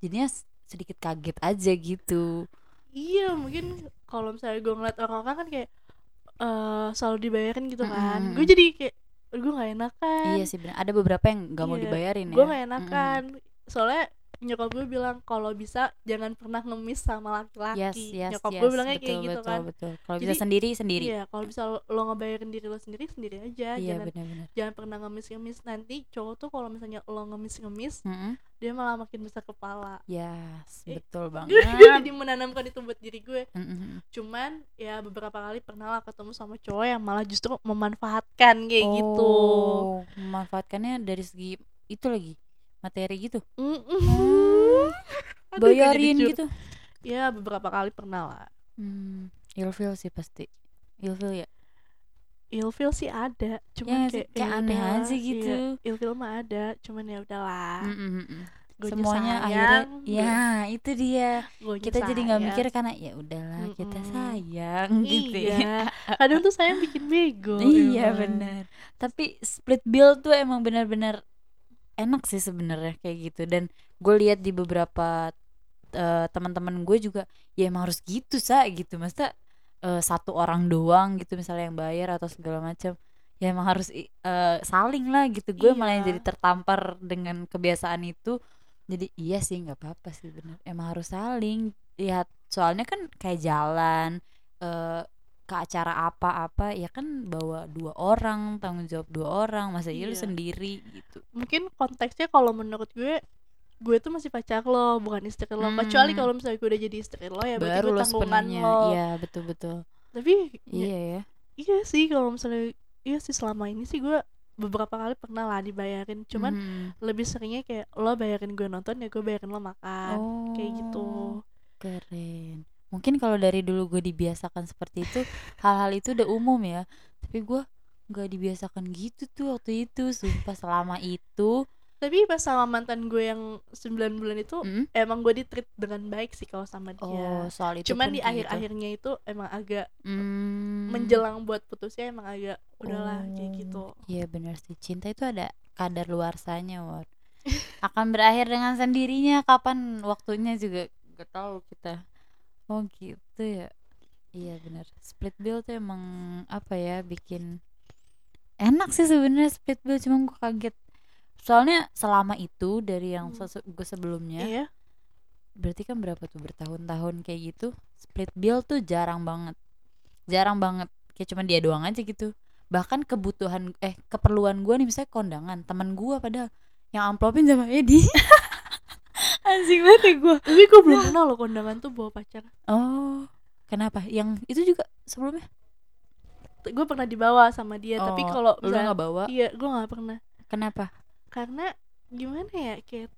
Jadinya sedikit kaget aja gitu. Iya mungkin kalau misalnya gue ngeliat orang-orang kan kayak eh selalu dibayarin gitu kan. Mm-mm. gue jadi kayak gue nggak enakan. Iya sih benar ada beberapa yang nggak mau Iya, dibayarin ya. gue nggak enakan. Soalnya nyokap gue bilang kalau bisa jangan pernah ngemis sama laki-laki. Yes yes nyokap yes. gue bilangnya betul kayak gitu betul kan. betul. Kalau bisa sendiri sendiri. iya kalau bisa lo, lo ngebayarin diri lo sendiri sendiri aja. Iya jangan benar-benar jangan pernah ngemis-ngemis. Nanti cowok tuh kalau misalnya lo ngemis-ngemis Mm-mm. dia malah makin besar kepala. Yes Eh, betul (laughs) banget. Jadi menanamkan itu buat diri gue. Mm-mm. cuman ya beberapa kali pernah lah ketemu sama cowok yang malah justru memanfaatkan kayak gitu. Oh, memanfaatkannya dari segi itu lagi materi gitu. (laughs) Jadi Bayarin gitu. ya beberapa kali pernah lah Hmm, ilfil sih pasti. Ilfil ya. ilfil sih ada Ya cuman sih? kayak, Kayak ya aneh aja gitu. iya, ilfil mah ada cuman ya udahlah Mm, mm, mm, mm. Guanya Semuanya sayang, akhirnya gue- ya itu dia. Kita jadi nggak mikir karena ya udahlah kita Mm-mm. sayang gitu ya. iya kadang tuh sayang bikin bego (laughs) Iya benar. Tapi split bill tuh emang benar-benar enak sih sebenarnya kayak gitu. Dan gue lihat di beberapa eh, teman-teman gue juga ya emang harus gitu sa gitu. Masa eh, satu orang doang gitu misalnya yang bayar atau segala macam. Ya emang harus eh, saling lah gitu. Gue malah Iya. jadi tertampar dengan kebiasaan itu. Jadi iya sih nggak apa-apa sih bener. Emang harus saling. Lihat soalnya kan kayak jalan eh, ke acara apa-apa ya kan bawa dua orang tanggung jawab dua orang masa iya lu Iya. sendiri gitu. Mungkin konteksnya kalau menurut gue gue tuh masih pacar lo bukan istri lo. Hmm. kecuali kalau misalnya gue udah jadi istri lo ya berarti baru gue tanggungan lo. Iya betul betul. Tapi ya, iya ya. iya sih kalau misalnya iya sih selama ini sih gue beberapa kali pernah lah dibayarin. Cuman Hmm. lebih seringnya kayak lo bayarin gue nonton ya gue bayarin lo makan. Kayak gitu. Oh, keren mungkin kalau dari dulu gue dibiasakan seperti itu hal-hal itu udah umum ya. Tapi gue nggak dibiasakan gitu tuh waktu itu sumpah selama itu. Tapi pas sama mantan gue yang 9 bulan itu mm, emang gue di treat dengan baik sih kalau sama oh dia soal itu cuman di kayak akhir-akhirnya itu emang agak Hmm. menjelang buat putusnya emang agak udahlah kayak Oh, gitu. Iya benar sih. Cinta itu ada kadar luarsanya Ward. Akan berakhir dengan sendirinya kapan waktunya juga gak tahu kita oh gitu ya. Iya benar split bill tuh emang apa ya bikin enak sih sebenarnya split bill cuma gue kaget. Soalnya selama itu dari yang Hmm. gue sebelumnya iya. berarti kan berapa tuh bertahun-tahun kayak gitu split bill tuh jarang banget. Jarang banget. Kayak cuma dia doang aja gitu. Bahkan kebutuhan eh keperluan gue nih misalnya kondangan teman gue padahal yang amplopin sama Edi (laughs) anjing banget ya gue tapi gue belum pernah loh kondangan tuh bawa pacar. Oh kenapa? Yang itu juga sebelumnya? Gue pernah dibawa sama dia tapi Oh, kalau lu nggak bawa? Iya gue nggak pernah. Kenapa? Karena gimana ya kayak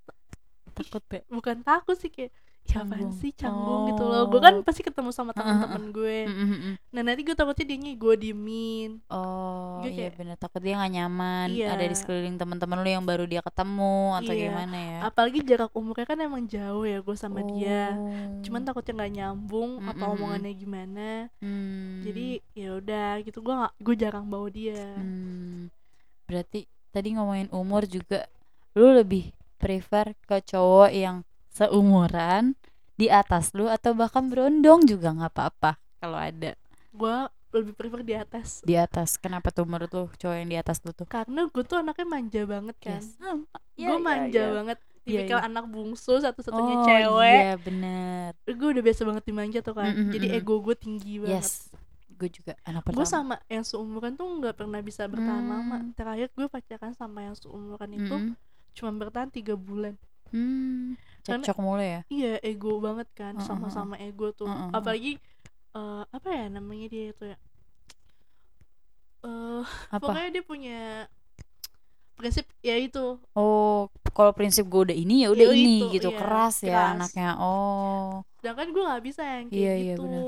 takut ya bukan takut sih kayak ya apaan Canggung. sih canggung gitu loh gue kan Oh. pasti ketemu sama teman-teman gue Mm, mm, mm. nah nanti gue takutnya dia gue diemin oh Gue iya kayak- bener takut dia gak nyaman Iya. ada di sekeliling teman-teman lu yang baru dia ketemu atau Iya. gimana ya apalagi jarak umurnya kan emang jauh ya gue sama dia Oh. cuman takutnya nggak nyambung Mm, apa mm, mm. omongannya gimana Hmm. jadi ya udah gitu gue gue jarang bawa dia Hmm, berarti tadi ngomongin umur juga lu lebih prefer ke cowok yang seumuran di atas lu atau bahkan berondong juga nggak apa-apa kalau ada. Gue lebih prefer di atas. Di atas. Kenapa tuh menurut lu cowok yang di atas lu tuh? Karena gue tuh anaknya manja banget kan. Yes. Iya, gue manja iya. banget. Iya, tipikal iya. anak bungsu satu-satunya oh, cewek. iya bener. Gue udah biasa banget dimanja tuh kan. Mm, mm, jadi mm. ego gue tinggi banget. Yes gue juga anak gue pertama. sama yang seumuran tuh nggak pernah bisa bertahan Hmm. lama terakhir gue pacaran sama yang seumuran itu Mm-mm. cuma bertahan tiga bulan Hmm, cocok mulu ya? iya ego banget kan sama-sama ego tuh. Uh-uh. apalagi eh, apa ya namanya dia itu ya? Eh apa? pokoknya dia punya prinsip ya itu. Oh kalau prinsip gue udah ini ya udah Ya ini itu, gitu. iya, keras ya keras. anaknya. Oh. Sedangkan gue nggak bisa yang kayak Iya, iya, gitu. benar.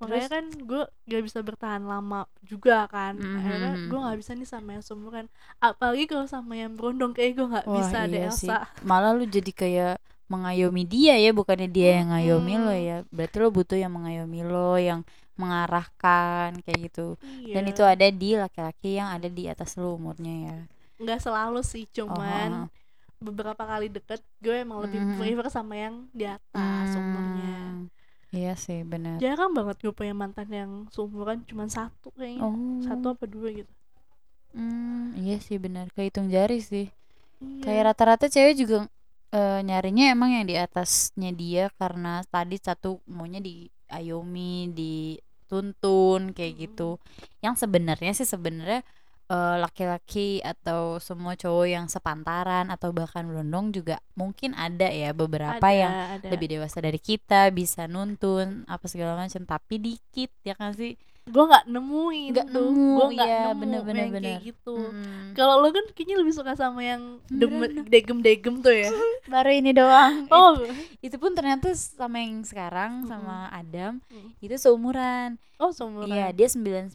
Makanya Terus? kan gue gak bisa bertahan lama juga kan Mhm, akhirnya mhm. gue nggak bisa nih sama yang seumuran apalagi kalau sama yang berondong kayak gue nggak Wah, bisa deh iya sih. Elsa Malah lu jadi kayak mengayomi dia ya, bukannya dia yang ngayomi lo Mm-mm. ya. Berarti lo butuh yang mengayomi lo, yang mengarahkan kayak gitu. iya Dan itu ada di laki-laki yang ada di atas lo umurnya ya. nggak selalu sih Oh, cuman beberapa kali deket gue emang lebih Mhm. prefer sama yang di atas umurnya Hmm, Iya sih, benar. jarang banget gue punya mantan yang seumuran cuman satu kayaknya Oh. satu apa dua gitu Hmm, iya sih benar. Kehitung jari sih. Iya. Kayak rata-rata cewek juga eh, nyarinya emang yang di atasnya dia karena tadi satu maunya diayomi, dituntun kayak Mm-mm. gitu. Yang sebenarnya sih sebenarnya eh, laki-laki atau semua cowok yang sepantaran atau bahkan berondong juga mungkin ada ya beberapa Ada, yang ada. lebih dewasa dari kita bisa nuntun apa segala macam tapi dikit ya kan sih gue nggak nemuin Nggak tuh nemu, gue nggak iya, nemu bener-bener, yang kayak bener. gitu Mm. kalau lo kan kayaknya lebih suka sama yang dem- Bener. degem-degem tuh ya (laughs) baru ini doang oh itu pun ternyata sama yang sekarang sama Adam Mm. itu seumuran oh seumuran iya dia 99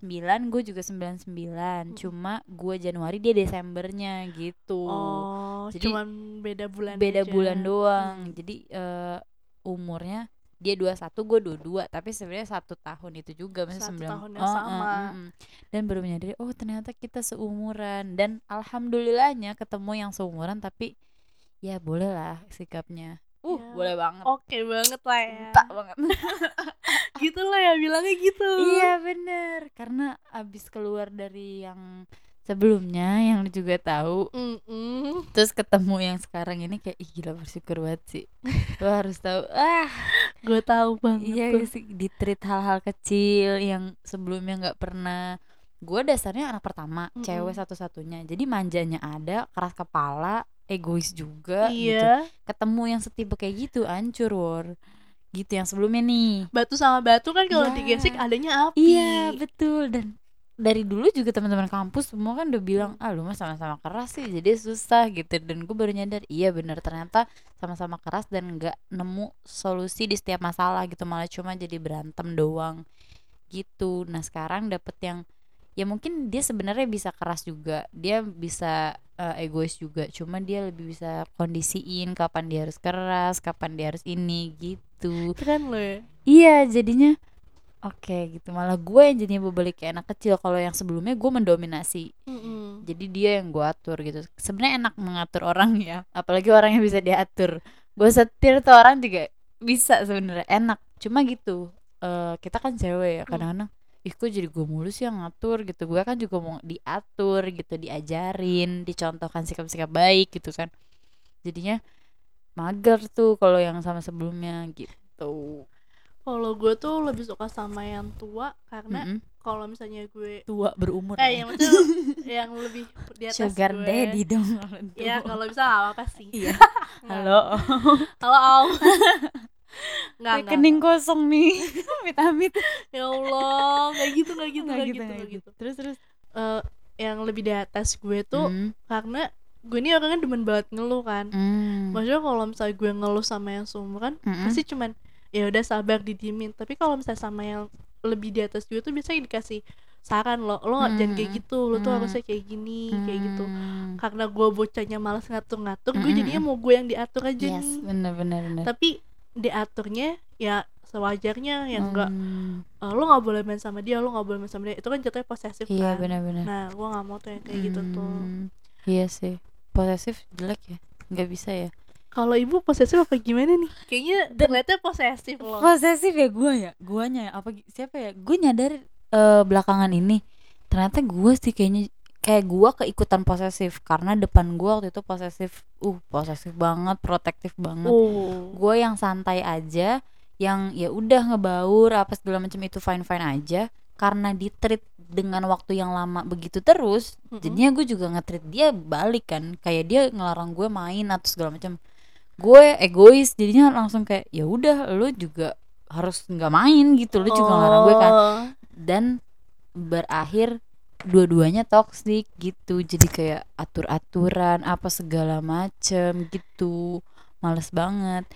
gue juga 99 Mm. cuma gue Januari dia Desembernya gitu oh Jadi, cuman beda bulan beda aja. bulan doang Hmm. jadi eh, umurnya dia 21 gue 22 tapi sebenarnya satu tahun itu juga masih Satu 9 tahun yang sama. dan baru menyadari oh ternyata kita seumuran. Dan alhamdulillahnya ketemu yang seumuran tapi ya boleh lah sikapnya. Uh Ya. boleh banget. Oke banget lah ya. Banget. (laughs) Gitu lah ya bilangnya gitu. Iya bener. Karena abis keluar dari yang sebelumnya yang lu juga tahu Mm-mm. terus ketemu yang sekarang ini kayak Ih, gila bersyukur banget sih. Lo harus tahu. Ah. Gue tahu banget iya sih? Di treat hal-hal kecil yang sebelumnya nggak pernah. Gue dasarnya anak pertama Mm-mm. cewek satu-satunya. Jadi manjanya ada keras kepala egois juga gitu. Iya ketemu yang setipe kayak gitu hancur war gitu yang sebelumnya nih. Batu sama batu kan kalau Iya. digesek adanya api. Iya betul. Dan dari dulu juga teman-teman kampus semua kan udah bilang ah lu mah sama-sama keras sih jadi susah gitu. Dan gue baru nyadar iya bener ternyata sama-sama keras dan nggak nemu solusi di setiap masalah gitu. Malah cuma jadi berantem doang gitu. Nah sekarang dapet yang ya mungkin dia sebenarnya bisa keras juga dia bisa eh, egois juga cuma dia lebih bisa kondisiin kapan dia harus keras kapan dia harus ini gitu. Keren loh ya. Iya jadinya Oke gitu. Malah gue yang jadinya berbalik kayak anak kecil. Kalau yang sebelumnya gue mendominasi. Mm-mm. jadi dia yang gue atur gitu. Sebenarnya enak mengatur orang ya. Apalagi orang yang bisa diatur. Gue setir tuh orang juga bisa sebenarnya. Enak. Cuma gitu eh, kita kan cewek ya. Kadang-kadang ih kok jadi gue mulu sih yang ngatur? Gitu. Gue kan juga mau diatur gitu. Diajarin dicontohkan sikap-sikap baik gitu kan. Jadinya mager tuh kalau yang sama sebelumnya gitu kalau gue tuh lebih suka sama yang tua karena Mm-mm. kalau misalnya gue tua berumur eh ya. yang maksudnya (laughs) yang lebih di atas sugar gue. daddy dong ya kalau bisa nggak apa-apa sih? Iya. (laughs) Halo. Halo Al (laughs) nggak rekening kosong nih. Amit-amit. Ya Allah nggak gitu nggak gitu Nggak gitu, gitu nggak gitu. terus terus. Eh, yang lebih di atas gue tuh Hmm, karena gue ini orangnya demen banget ngeluh kan. Hmm, maksudnya kalau misalnya gue ngeluh sama yang seumuran mm-mm. pasti cuman ya udah sabar didiemin. Tapi kalau misalnya sama yang lebih di atas gue tuh biasanya dikasih saran lo lo nggak jangan kayak Hmm. gitu lo tuh Hmm. harusnya kayak gini kayak gitu. Hmm. karena gue bocahnya malas ngatur-ngatur gue Mm-mm. jadinya mau gue yang diatur aja yes nih. bener bener bener. Tapi diaturnya ya sewajarnya yang enggak. Hmm, lo nggak boleh main sama dia lo nggak boleh main sama dia. Itu kan jatuhnya posesif iya kan. bener bener. Nah gue nggak mau tuh yang kayak gitu tuh. Hmm, iya sih. Posesif jelek ya? Nggak bisa ya kalau ibu posesif apa gimana nih? Kayaknya ternyata posesif loh. Posesif ya gue ya guanya ya. Apa siapa ya? Gue nyadar eh, belakangan ini. Ternyata gue sih kayaknya kayak gue keikutan posesif. Karena depan gue waktu itu posesif uh posesif banget protektif banget. Oh. Gue yang santai aja yang ya udah ngebaur apa segala macam itu fine fine aja. Karena di treat dengan waktu yang lama begitu terus Mm-mm. jadinya gue juga nge-treat dia balik kan. Kayak dia ngelarang gue main atau segala macam gue egois jadinya langsung kayak ya udah lu juga harus nggak main gitu. Lu juga ngelarang gue kan. Oh. dan berakhir dua-duanya toxic gitu. Jadi kayak atur-aturan apa segala macem gitu. Males banget.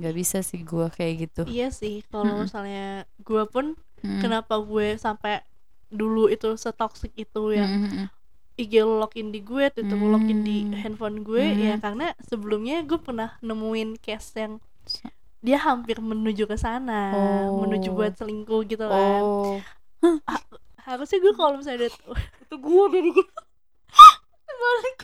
Nggak bisa sih gua kayak gitu. Iya sih kalau Mm-mm. misalnya gue pun Mm. kenapa gue sampai dulu itu setoksik itu ya? Mm, mm, IG login di gue, Twitter login di Hmm. handphone gue Hmm. ya karena sebelumnya gue pernah nemuin case yang dia hampir menuju ke sana, Oh. menuju buat selingkuh gitu kan. Oh. Harusnya gue kalau misalnya ada (laughs) Itu gua dari. Balik.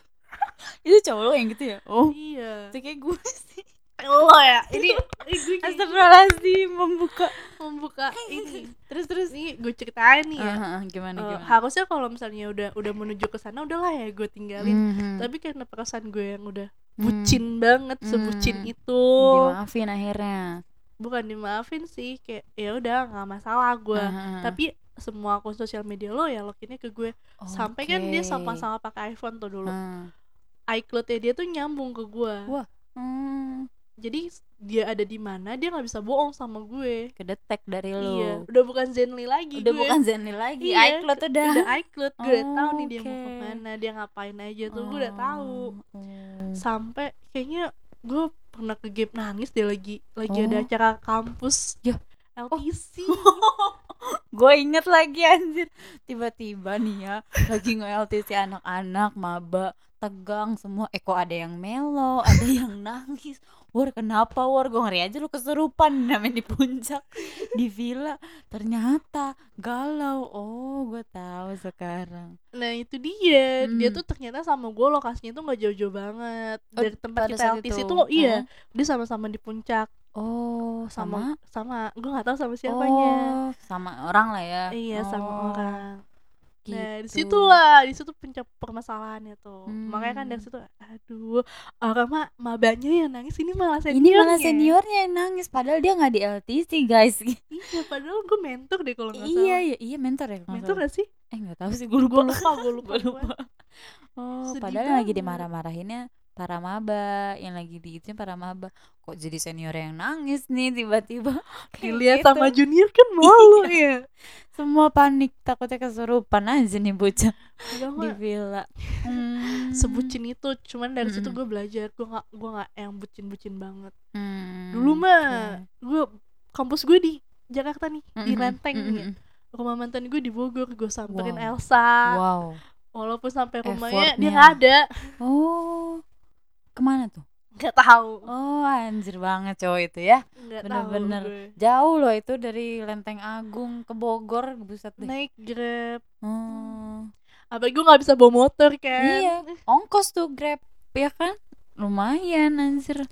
Itu cowok lo yang gitu ya? Oh. iya. Itu kayak gue sih. Lo ya, ini, (laughs) ini Astagfirullahaladzim membuka. membuka ini. Terus terus. Ini gue ceritain nih ya. Ah, ah, gimana Eh, gimana? harusnya kalau misalnya udah udah menuju ke sana udahlah ya gue tinggalin. Mhm. Tapi karena perasaan gue yang udah Hmm. bucin banget, sebucin Hmm. itu. dimaafin akhirnya. bukan dimaafin sih kayak ya udah nggak masalah gue ah, ah. tapi semua akun sosial media lo ya loginnya ke gue sampai kan dia sama-sama pakai iPhone tuh dulu Ah. iCloud-nya dia tuh nyambung ke gue Wah. Hmm, jadi dia ada di mana dia nggak bisa bohong sama gue kedetek dari lo. iya udah bukan Zenly lagi Udah gue bukan Zenly lagi, Iya, iCloud udah. udah iCloud gue udah tahu nih dia mau Oke. ke mana dia ngapain aja tuh gue udah tahu Oh. sampai kayaknya gue pernah ke game nangis dia lagi lagi Oh. ada acara kampus Ya. LTC (laughs) gue inget lagi anjir tiba-tiba nih ya lagi nge-LTC anak-anak maba tegang semua eh kok ada yang melo ada yang nangis war kenapa war? Gue ngeri aja lu kesurupan namanya di puncak di villa. Ternyata galau. Oh gue tahu sekarang. Nah itu dia, dia Hmm. tuh ternyata sama gue lokasinya tuh nggak jauh-jauh banget. Oh, dari tempat pada kita LTC itu? tuh, iya, Oh. dia sama-sama di puncak, oh sama sama, gue nggak tahu sama siapanya, oh, sama orang lah ya. Iya sama Oh, orang. Nah gitu. situ lah, di situ puncak permasalahannya tuh, makanya kan dari Hmm. situ, aduh, orang mah mabanya yang nangis ini malah ini seniornya. malah seniornya yang nangis padahal dia nggak di LTC guys (laughs) Iya, padahal gue mentor deh kalau nggak iya salah. iya iya mentor ya Mentor gak sih? eh nggak tahu sih gue Gue lupa lupa, gue lupa, (laughs) lupa oh Sedih padahal yang lagi banget. dimarah-marahinnya para maba yang lagi diituin para maba kok jadi senior yang nangis nih tiba-tiba (laughs) Dilihat gitu. sama junior kan malu ya. semua panik takutnya kesurupan aja nih bocah di villa Hmm. sebucin itu cuman dari situ Mm-mm. gue belajar gue nggak gue nggak yang bucin-bucin banget Hmm, dulu mah oke. gue kampus gue di Jakarta nih di Mm-mm, Lenteng nih ya. mm-mm. rumah mantan gue di Bogor gue samperin Wow. Elsa wow walaupun sampai rumahnya dia ada oh ke mana tuh nggak tahu oh anjir banget cowok itu ya Bener-bener. jauh loh itu dari Lenteng Agung ke Bogor buset deh naik grab Oh. apalagi gue nggak bisa bawa motor kan Iya, ongkos tuh Grab, ya kan? Lumayan anjir.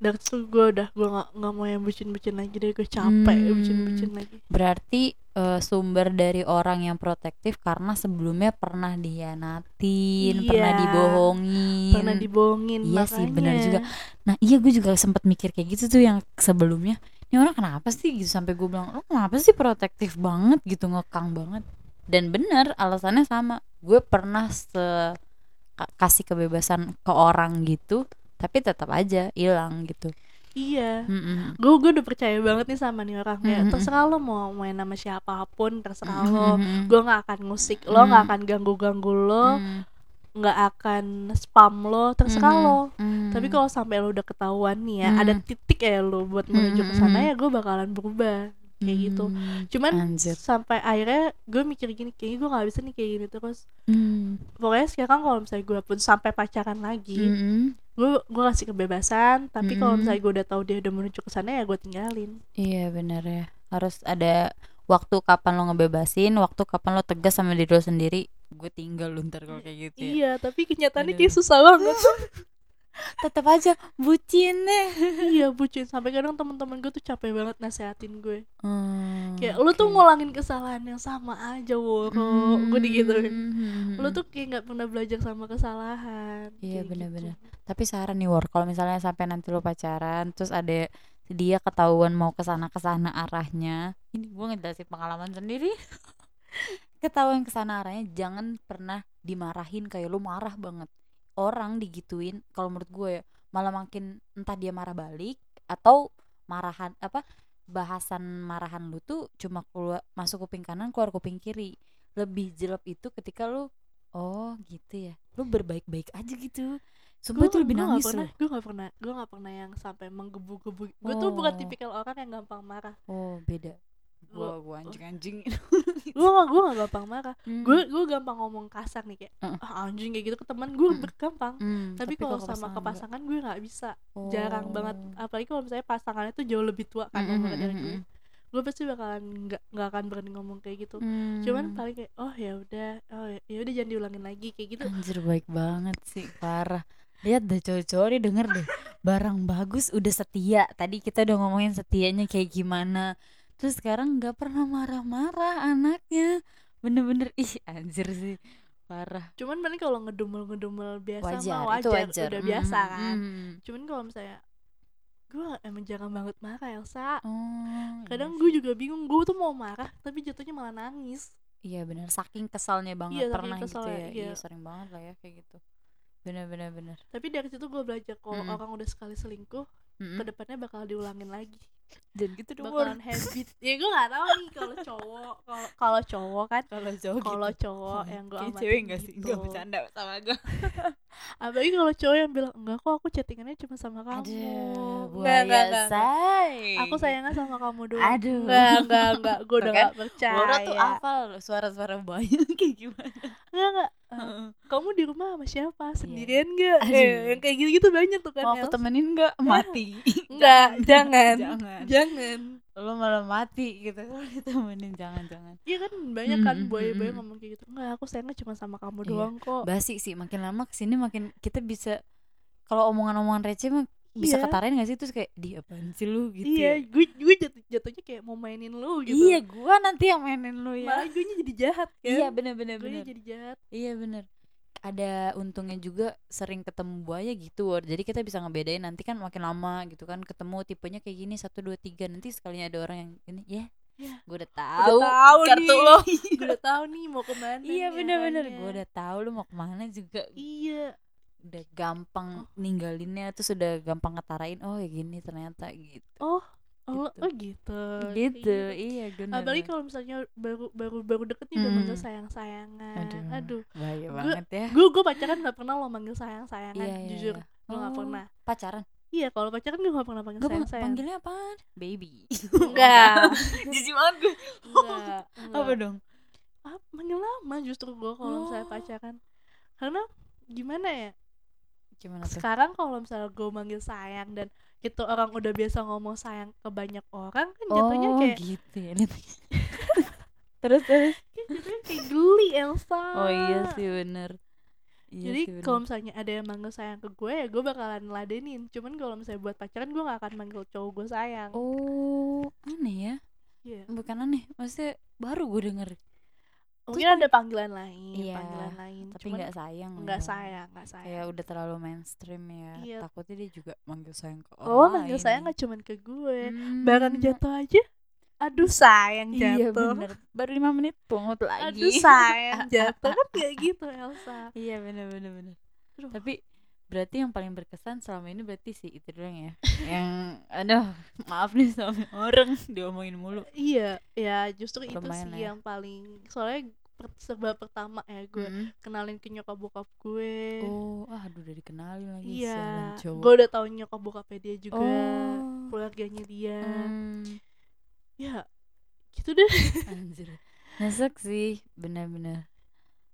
Dari situ gue udah gue nggak nggak mau yang bucin-bucin lagi deh gue capek Hmm. bucin-bucin lagi Berarti eh, sumber dari orang yang protektif karena sebelumnya pernah dihianatin, pernah Iya. dibohongin. pernah dibohongin Iya sih, benar makanya. juga. Nah, iya gue juga sempat mikir kayak gitu tuh yang sebelumnya. Ini orang kenapa sih gitu sampai gue bilang, "Lo kenapa sih protektif banget gitu, ngekang banget?" Dan bener, alasannya sama. Gue pernah se ka- kasih kebebasan ke orang gitu, tapi tetap aja hilang gitu. iya Mm-mm. gue gue udah percaya banget nih sama nih orang kayak Mhm. terserah lo mau main sama siapa pun terserah Mhm, lo mhm. gue nggak akan ngusik lo nggak Mhm. akan ganggu ganggu lo Mm, nggak akan spam lo terserah mhm, lo mm. tapi kalau sampai lo udah ketahuan nih ya Mhm. ada titik ya lo buat menuju ke sana ya gue bakalan berubah kayak gitu Mm, cuman anjir. sampai akhirnya gue mikir gini kayaknya gue nggak bisa nih kayak gini terus Mm, pokoknya sekarang kalau misalnya gue pun sampai pacaran lagi mm-mm. Gue gue kasih kebebasan tapi kalau Mhm. misalnya gue udah tahu dia udah menuju ke sana ya gue tinggalin Iya bener ya Harus ada waktu kapan lo ngebebasin Waktu kapan lo tegas sama diri lo sendiri Gue tinggal lu ntar kalau kayak gitu ya iya tapi kenyataannya Aduh. kayak susah banget (laughs) Tetap aja bucin deh. Iya bucin. Sampai kadang teman-teman gue tuh capek banget nasehatin gue. Hmm, kayak lu tuh oke. ngulangin kesalahan yang sama aja woro. Gue digituin. Hmm, lu tuh kayak nggak pernah belajar sama kesalahan. Iya, kayak bener-bener. gitu. Tapi saran nih War Kalau misalnya sampai nanti lo pacaran Terus ada dia ketahuan mau ke sana ke sana arahnya Ini gue ngejelasin pengalaman sendiri. (laughs) Ketahuan ke sana arahnya Jangan pernah dimarahin kayak lo marah banget Orang digituin Kalau menurut gue ya Malah makin entah dia marah balik Atau marahan apa bahasan marahan lu tuh cuma keluar masuk kuping kanan keluar kuping kiri. Lebih jelek itu ketika lu oh gitu ya lu berbaik-baik aja gitu. Sumpah itu lebih gua nangis pernah loh gue nggak pernah gue nggak pernah yang sampai menggebu-gebu. Gue tuh bukan Oh. tipikal orang yang gampang marah. Oh beda gua gua anjing (laughs) anjing. Gue gak gue gak gampang marah. Hmm. gue gue gampang ngomong kasar nih kayak Heeh. ah, anjing kayak gitu ke teman gue Mm-mm. gampang Hmm, tapi kalau ke sama ke pasangan gue nggak bisa. Jarang banget. Oh. apalagi kalau misalnya pasangannya tuh jauh lebih tua kan umurnya dari gue gue pasti bakalan nggak nggak akan berani ngomong kayak gitu. Hmm. cuman paling kayak oh ya udah oh ya udah jangan diulangin lagi kayak gitu. Anjir baik banget sih parah. Lihat deh cowok-cowok nih denger deh. Barang bagus udah setia. Tadi kita udah ngomongin setianya kayak gimana Terus sekarang gak pernah marah-marah anaknya. Bener-bener ih anjir sih. Parah. Cuman paling kalau ngedumel ngedumel biasa Wajar, mah wajar, itu wajar udah Mm, biasa mm, kan. mm. cuman kalau misalnya gue emang jarang banget marah Elsa. Oh kadang iya gue sih. juga bingung gue tuh mau marah tapi jatuhnya malah nangis. Iya bener. Saking kesalnya banget Iya, Pernah gitu kesalnya, ya. iya. Iya sering banget lah ya kayak gitu. Bener-bener bener tapi dari situ gue belajar kalau Mm-mm. orang udah sekali selingkuh Mm-mm. ke depannya bakal diulangin lagi Dan gitu dong bakalan habit (laughs) ya gue gak tahu nih kalau cowok kalau kalau cowok kan Kalau cowok kalau gitu. cowok yang gue amatin cewek gak sih? gitu. Gak bercanda sama gue (laughs) apalagi kalau cowok yang bilang enggak kok aku chattingannya cuma sama kamu Aduh, Enggak, buaya enggak, enggak, say. aku sayangnya sama kamu doang Aduh. enggak enggak enggak gue (laughs) udah kan, gak percaya Laura tuh hafal suara-suara buaya kayak gimana. enggak enggak Heeh. kamu di rumah sama siapa sendirian enggak Aduh. eh, yang kayak gitu gitu banyak tuh kan Mau aku temenin nggak? Mati. (laughs) enggak jangan jangan. jangan Lo malah mati gitu. Kalau ditemenin jangan-jangan. Iya kan banyak kan mm. ngomong kayak gitu Enggak aku sayangnya cuma sama kamu Iya. doang kok Basi sih makin lama ke sini makin kita bisa kalau omongan-omongan receh mah bisa Iya. ketarain gak sih terus kayak di apaan sih lu gitu Iya ya. gue, gue jatuh, jatuhnya kayak mau mainin lu gitu Iya, gua nanti yang mainin lu ya. Malah gue jadi jahat kan Iya, Gue bener. jadi jahat Iya bener ada untungnya juga sering ketemu buaya gitu Wor. jadi kita bisa ngebedain nanti kan makin lama gitu kan ketemu tipenya kayak gini satu dua tiga nanti sekalinya ada orang yang ini ya Ya. gue udah tahu tahu kartu nih. lo (laughs) Gue udah tahu nih mau ke mana iya bener-bener gue udah tahu lu mau ke mana juga Iya udah gampang ninggalinnya terus udah gampang ngetarain oh ya gini ternyata gitu. Oh Oh, Gitu. oh gitu. Gitu Kayak iya bener. Apalagi kalau misalnya baru baru baru deket nih udah Hmm. manggil sayang-sayangan. Aduh, Aduh. bahaya Gua- banget ya. Gue gue pacaran gak pernah lo manggil sayang-sayangan iya, iya, Jujur. iya. Gue gak Oh, pernah. pacaran? Iya kalau pacaran gue gak pernah panggil Gak sayang-sayang panggilnya apaan? Baby. (laughs) Enggak. (laughs) Jijik banget gue (laughs) Enggak, apa dong? Ah, manggil nama justru gue kalau misalnya Oh. pacaran. Karena gimana ya gimana tuh? Sekarang kalau misalnya gue manggil sayang dan itu orang udah biasa ngomong sayang ke banyak orang kan jatuhnya oh kayak gitu ya. (laughs) Terus terus. Jatuhnya kayak geli Elsa. Oh iya sih bener. Iya jadi kalau misalnya ada yang manggil sayang ke gue ya gue bakalan ladenin cuman kalau misalnya buat pacaran gue gak akan manggil cowok gue sayang. Oh aneh ya. Iya. bukan aneh maksudnya baru gue denger mungkin ada panggilan lain Iya, panggilan lain tapi nggak sayang nggak ya. sayang nggak sayang kayak udah terlalu mainstream ya Iya. takutnya dia juga manggil sayang ke orang oh manggil lain. sayang gak cuman ke gue Hmm. barang jatuh aja aduh sayang iya jatuh bener baru lima menit pungut lagi aduh sayang (laughs) jatuh kan kayak gitu Elsa iya bener bener bener Aduh. tapi berarti yang paling berkesan selama ini berarti sih itu doang ya? Yang aduh maaf nih sama orang diomongin mulu. Iya ya justru itu sih ya. yang paling soalnya per- sebab pertama ya gue Mm. kenalin ke nyokap bokap gue. Oh ah, aduh udah dikenalin lagi iya gue udah tahu nyokap bokapnya dia juga Oh. keluarganya dia. Hmm, ya gitu deh. Anjir. Nyesek sih bener-bener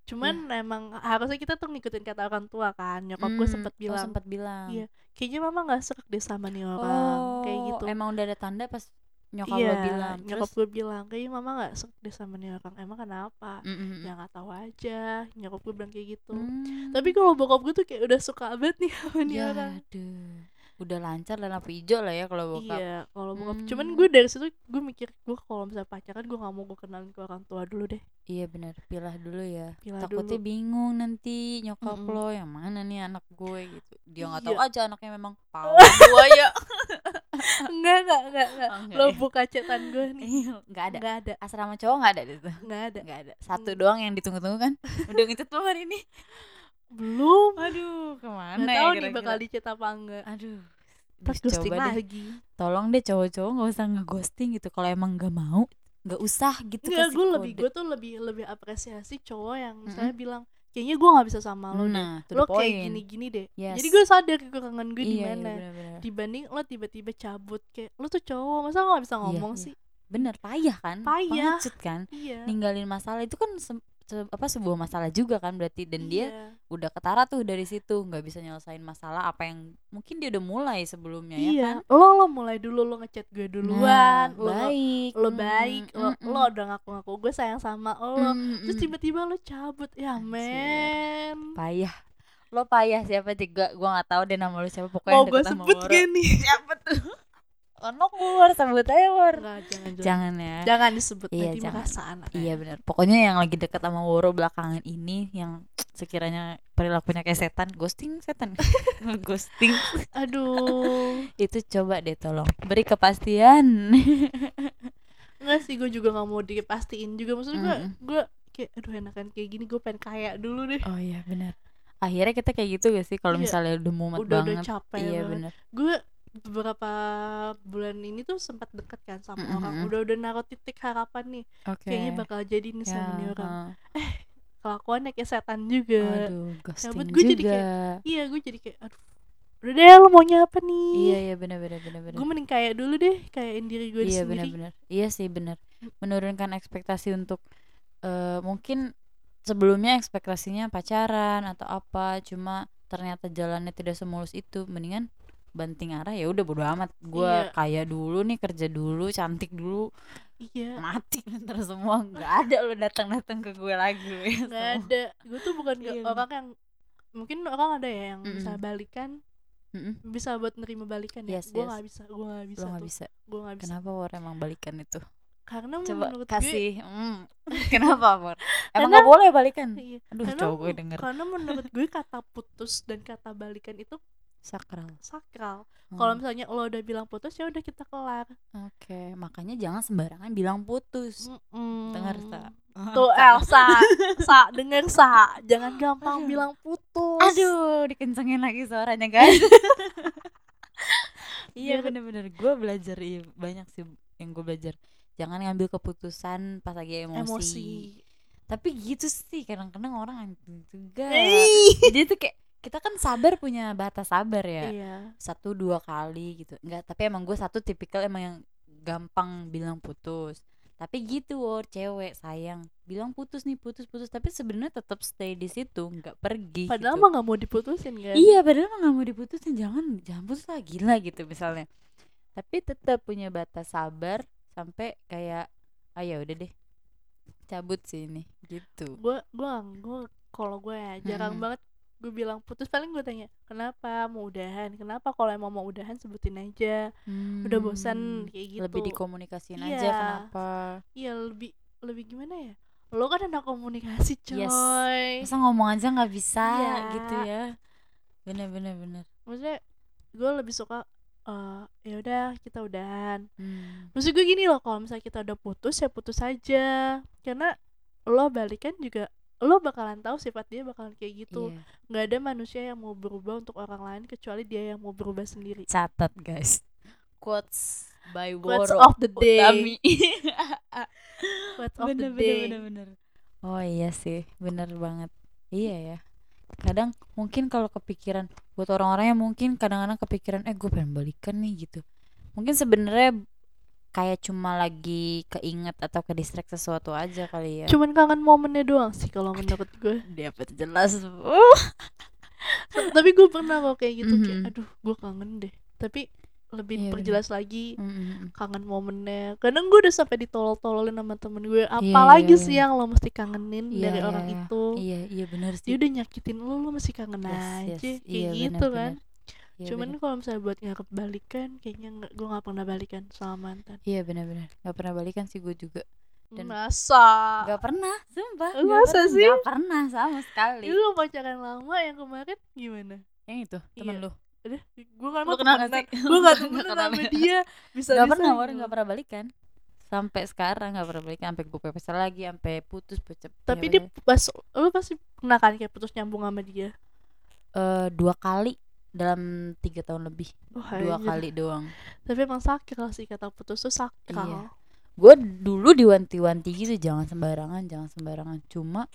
cuman emang harusnya kita tuh ngikutin kata orang tua kan nyokap gue Hmm, sempet oh, bilang. sempet bilang. Iya, kayaknya mama nggak serak deh sama nih orang kayak Oh, gitu. emang udah ada tanda pas nyokap iya lo bilang. nyokap terus? gue bilang kayaknya mama nggak serak deh sama nih orang. Emang kenapa? Mm, mm, mm. ya nggak tahu aja. Nyokap gue bilang kayak gitu. Hmm. tapi kalau bokap gue tuh kayak udah suka banget nih (laughs) sama nih ya orang. aduh udah lancar dan lampu hijau lah ya kalau bokap iya kalau bokap Hmm. cuman gue dari situ gue mikir gue kalau misalnya pacaran gue nggak mau gue kenalin ke orang tua dulu deh Iya benar, pilah dulu ya. Pilah Takutnya dulu. bingung nanti nyokap Mm-mm. lo yang mana nih anak gue gitu. Dia nggak Iya. tahu aja anaknya memang (laughs) pawang buaya. enggak (laughs) enggak enggak enggak Oh, enggak lo buka cetan gue (laughs) nih Iya, nggak ada. enggak ada Asrama cowok nggak ada di situ. enggak ada Nggak ada. Satu Hmm. doang yang ditunggu-tunggu kan. Udah ngechat belum hari ini? Belum Aduh, ke mana nggak ya tahu nih bakal dicet apa enggak Aduh. terus ghosting coba deh. lagi Tolong deh cowok-cowok nggak usah ngeghosting gitu. Kalau emang nggak mau, nggak usah gitu. Enggak, kasih gue lebih gue tuh lebih lebih apresiasi cowok yang misalnya bilang kayaknya gue nggak bisa sama lo deh. Nah, the lo kayak gini-gini deh. Yes. Jadi gue sadar kekurangan gue di Iya, iya, mana. benar-benar. Dibanding lo tiba-tiba cabut kayak lo tuh cowok masa lo nggak bisa Iya, ngomong iya. sih? bener payah kan Payah. pengecut kan iya ninggalin masalah itu kan se- apa sebuah masalah juga kan berarti. Dan dia Iya. udah ketara tuh dari situ nggak bisa nyelesain masalah apa yang mungkin dia udah mulai sebelumnya ya iya. kan? Lo lo mulai dulu lo ngechat gue duluan Nah, lo baik. lo Mm, baik lo mm, lo mm. udah ngaku-ngaku gue sayang sama lo. Mm, terus mm. tiba-tiba lo cabut. Ya men. Payah. Lo payah siapa juga gua nggak tahu deh nama lo siapa. Pokoknya mau gue sebut nih? Siapa tuh ono war sebut aja war Enggak, jangan jangan jangan ya jangan disebut Iya, nanti jangan. merasa anak Iya benar. Pokoknya yang lagi deket sama Woro belakangan ini yang sekiranya perilakunya kayak setan, ghosting setan. (laughs) ghosting. aduh Itu coba deh tolong beri kepastian. (laughs) Enggak sih gue juga nggak mau dipastiin juga maksud gue Mm-mm. gue kayak aduh enakan kayak gini gue pengen kaya dulu deh oh iya benar. Akhirnya kita kayak gitu gak sih kalau Iya. misalnya udah mumet udah banget. udah capek iya banget benar. gue beberapa bulan ini tuh sempat deket kan sama Mm-mm. orang udah udah naruh titik harapan nih Oke. kayaknya bakal jadi nih sama nih orang heeh. kelakuannya kayak setan juga Aduh, ghosting gue juga. jadi iya gue jadi kayak aduh udah deh lo maunya apa nih Iya iya benar benar benar benar. gue mending kayak dulu deh kayakin diri gue iya sendiri benar-benar iya sih benar menurunkan ekspektasi untuk eh mungkin sebelumnya ekspektasinya pacaran atau apa cuma ternyata jalannya tidak semulus itu mendingan banting arah ya udah bodo amat. Gua Iya. kaya dulu nih kerja dulu cantik dulu iya. mati. (laughs) Ntar semua nggak ada lo datang datang ke gue lagi nggak ada. Gue tuh bukan Iya, orang yang mungkin orang ada ya yang Mm-mm. bisa balikan Mm-mm. bisa buat nerima balikan ya. Yes, gue yes. nggak bisa gue nggak bisa lo tuh. bisa. Gue nggak bisa. Kenapa war emang balikan itu? Karena coba menurut gue kasih mm. (laughs) kenapa war emang Karena- nggak boleh balikan? Iya, aduh karena, cowok gue denger. karena menurut gue kata putus dan kata balikan itu sakral sakral Hmm. kalau misalnya lo udah bilang putus ya udah kita kelar Oke, makanya jangan sembarangan bilang putus. Mm-mm. Dengar, Sa. tuh (laughs) Elsa sa denger sa jangan gampang Aduh. bilang putus Aduh, dikencengin lagi suaranya guys. (laughs) iya bener-bener gue belajar iya, banyak sih yang gue belajar. Jangan ngambil keputusan pas lagi emosi. emosi Tapi gitu sih kadang-kadang orang anjing juga. Jadi tuh kayak kita kan sabar punya batas sabar ya. iya Satu dua kali gitu. Enggak, tapi emang gue satu tipikal emang yang gampang bilang putus. Tapi gitu wor cewek sayang bilang putus nih putus putus tapi sebenarnya tetap stay di situ nggak pergi padahal gitu. mah nggak mau diputusin kan Iya padahal mah nggak mau diputusin jangan jangan putus lah gila gitu misalnya. Tapi tetap punya batas sabar sampai kayak ah ya udah deh cabut sih ini gitu. gue gue gue kalau gue ya jarang Mm-mm. banget gue bilang putus paling gue tanya kenapa mau udahan kenapa kalau emang mau udahan sebutin aja udah bosan Hmm, kayak gitu Lebih dikomunikasiin Iya. aja kenapa? iya lebih lebih gimana ya lo kan anak komunikasi coy Yes. Masa ngomong aja nggak bisa Iya. gitu ya? Bener bener bener. maksudnya gue lebih suka eh ya udah kita udahan Hmm. maksud gue gini loh kalau misalnya kita udah putus ya putus aja karena lo balikan juga lo bakalan tahu sifat dia bakalan kayak gitu Iya. nggak ada manusia yang mau berubah untuk orang lain kecuali dia yang mau berubah sendiri Catat guys. Quotes by Quotes Woro of the day. Utami. (laughs) Quotes of bener, the day bener, bener, bener. Oh iya sih, bener banget. Iya ya. Kadang mungkin kalau kepikiran buat orang-orang yang mungkin kadang-kadang kepikiran eh gue pengen balikan nih gitu. Mungkin sebenarnya kayak cuma lagi keinget atau ke distract sesuatu aja kali ya. cuman kangen momennya doang sih kalau menurut gue Dia apa tuh jelas. Uh. (laughs) tapi gue pernah kok kayak gitu kayak Mhm. aduh gue kangen deh tapi lebih Iya, perjelas lagi Mm-mm. kangen momennya kadang gue udah sampai ditolol-tololin sama temen gue Iya, apalagi iya, sih iya. yang lo mesti kangenin Iya, dari iya, orang iya. itu Iya, iya benar dia sih. udah nyakitin lo lo masih kangen Yes, aja yes. kayak Iya, gitu benar, kan benar. Iya, cuman kalau misalnya buat ngarep balikan kayaknya nggak gue nggak pernah balikan sama mantan Iya benar-benar. Gak pernah balikan sih gue juga. Dan- masa Gak pernah, sumpah. Lu Gak masa pernah, sih? Gak pernah sama sekali. lo pacaran lama yang kemarin gimana Yang itu temen Iya. lu. udah gue kan Lu mau kenal gak sih? gue gak (laughs) Lu temenan kenal sama ya? dia bisa Gak pernah, orang gak pernah balikan. Sampai sekarang gak pernah balikan, sampai gue pepes lagi, sampai putus pecah. tapi dia pas lo pasti pernah kan kayak putus nyambung sama dia eh dua kali dalam tiga tahun lebih, Wah, dua anjir. kali doang. tapi emang sakral sih kata putus tuh sakral Iya. Gue dulu diwanti-wanti gitu, jangan sembarangan, jangan sembarangan. Cuma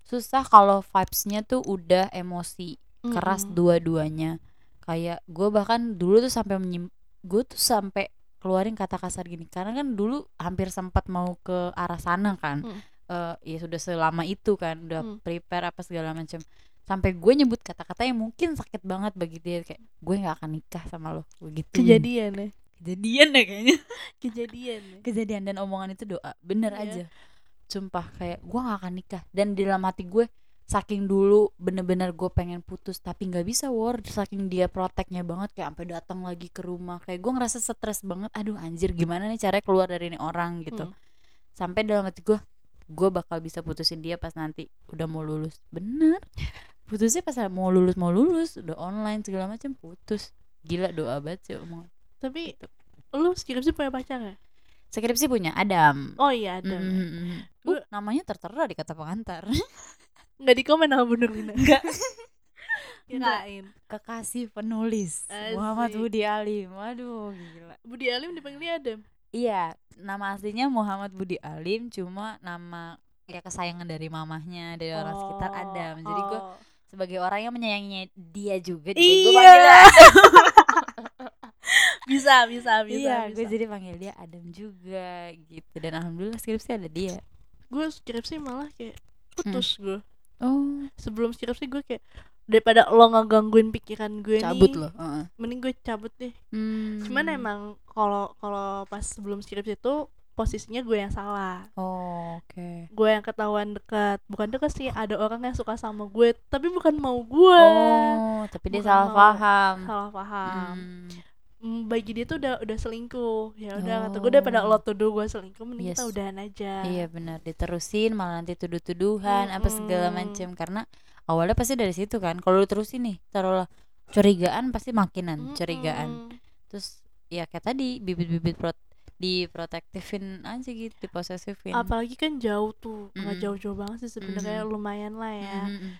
susah kalau vibesnya tuh udah emosi keras Mm-mm. dua-duanya kayak gue bahkan dulu tuh sampai menyim gue tuh sampai keluarin kata kasar gini karena kan dulu hampir sempat mau ke arah sana kan Hmm. Eh, ya sudah selama itu kan udah Hmm. prepare apa segala macam sampai gue nyebut kata-kata yang mungkin sakit banget bagi dia kayak gue nggak akan nikah sama lo. Begitu kejadian ya? Kejadian deh kayaknya. (laughs) Kejadian ya? Kejadian dan omongan itu doa. Bener Iya. aja. Sumpah kayak gue gak akan nikah. Dan di dalam hati gue saking dulu bener-bener gue pengen putus tapi nggak bisa war saking dia proteknya banget kayak sampai datang lagi ke rumah. Kayak gue ngerasa stres banget. Aduh anjir gimana nih caranya keluar dari ini orang? Gitu. Hmm. sampai dalam hati gue gue bakal bisa putusin dia pas nanti udah mau lulus. Bener putusnya pas mau lulus mau lulus udah online segala macam putus. Gila doa banget sih omong tapi lu skripsi punya pacar ya skripsi punya Adam. Oh iya ada Mm, mm, mm. Gue- Uh, namanya tertera di kata pengantar. (laughs) Nggak di komen sama Bu Nurlina Enggak. (laughs) kirain kekasih penulis Asik. Muhammad Budi Alim. Waduh gila. Budi Alim dipanggilnya Adam? Iya nama aslinya Muhammad Budi Alim cuma nama ya kesayangan dari mamahnya dari orang sekitar Adam. Jadi gue oh. Sebagai orang yang menyayanginya dia juga jadi gue Iya. panggil dia Adam. (laughs) bisa bisa bisa iya bisa. gue jadi panggil dia Adam juga gitu dan alhamdulillah skripsi ada dia gue skripsi malah kayak putus gue oh sebelum skripsi gue kayak daripada lo ngegangguin pikiran gue cabut nih loh Heeh. mending gue cabut deh Hmm. cuman emang kalau kalau pas sebelum skripsi itu posisinya gue yang salah. Oh oke. Gue yang ketahuan dekat. Bukan dekat sih ada orang yang suka sama gue tapi bukan mau gue. Oh tapi dia Bukan salah mau. paham. Salah paham. Hmm. Hmm, bagi dia tuh udah udah selingkuh. Ya udah kata Oh. gue daripada lo tuduh gue selingkuh mending kita Yes. udahan aja. Iya benar. Diterusin malah nanti tuduh-tuduhan apa segala macam karena awalnya pasti dari situ kan. Kalau lu terusin nih taruhlah curigaan pasti makinan curigaan Mm-mm. terus ya kayak tadi bibit-bibit diprotektifin aja gitu diposesifin. Apalagi kan jauh tuh nggak Mm-mm. jauh-jauh banget sih sebenarnya Mhm. lumayan lah ya. Mhm.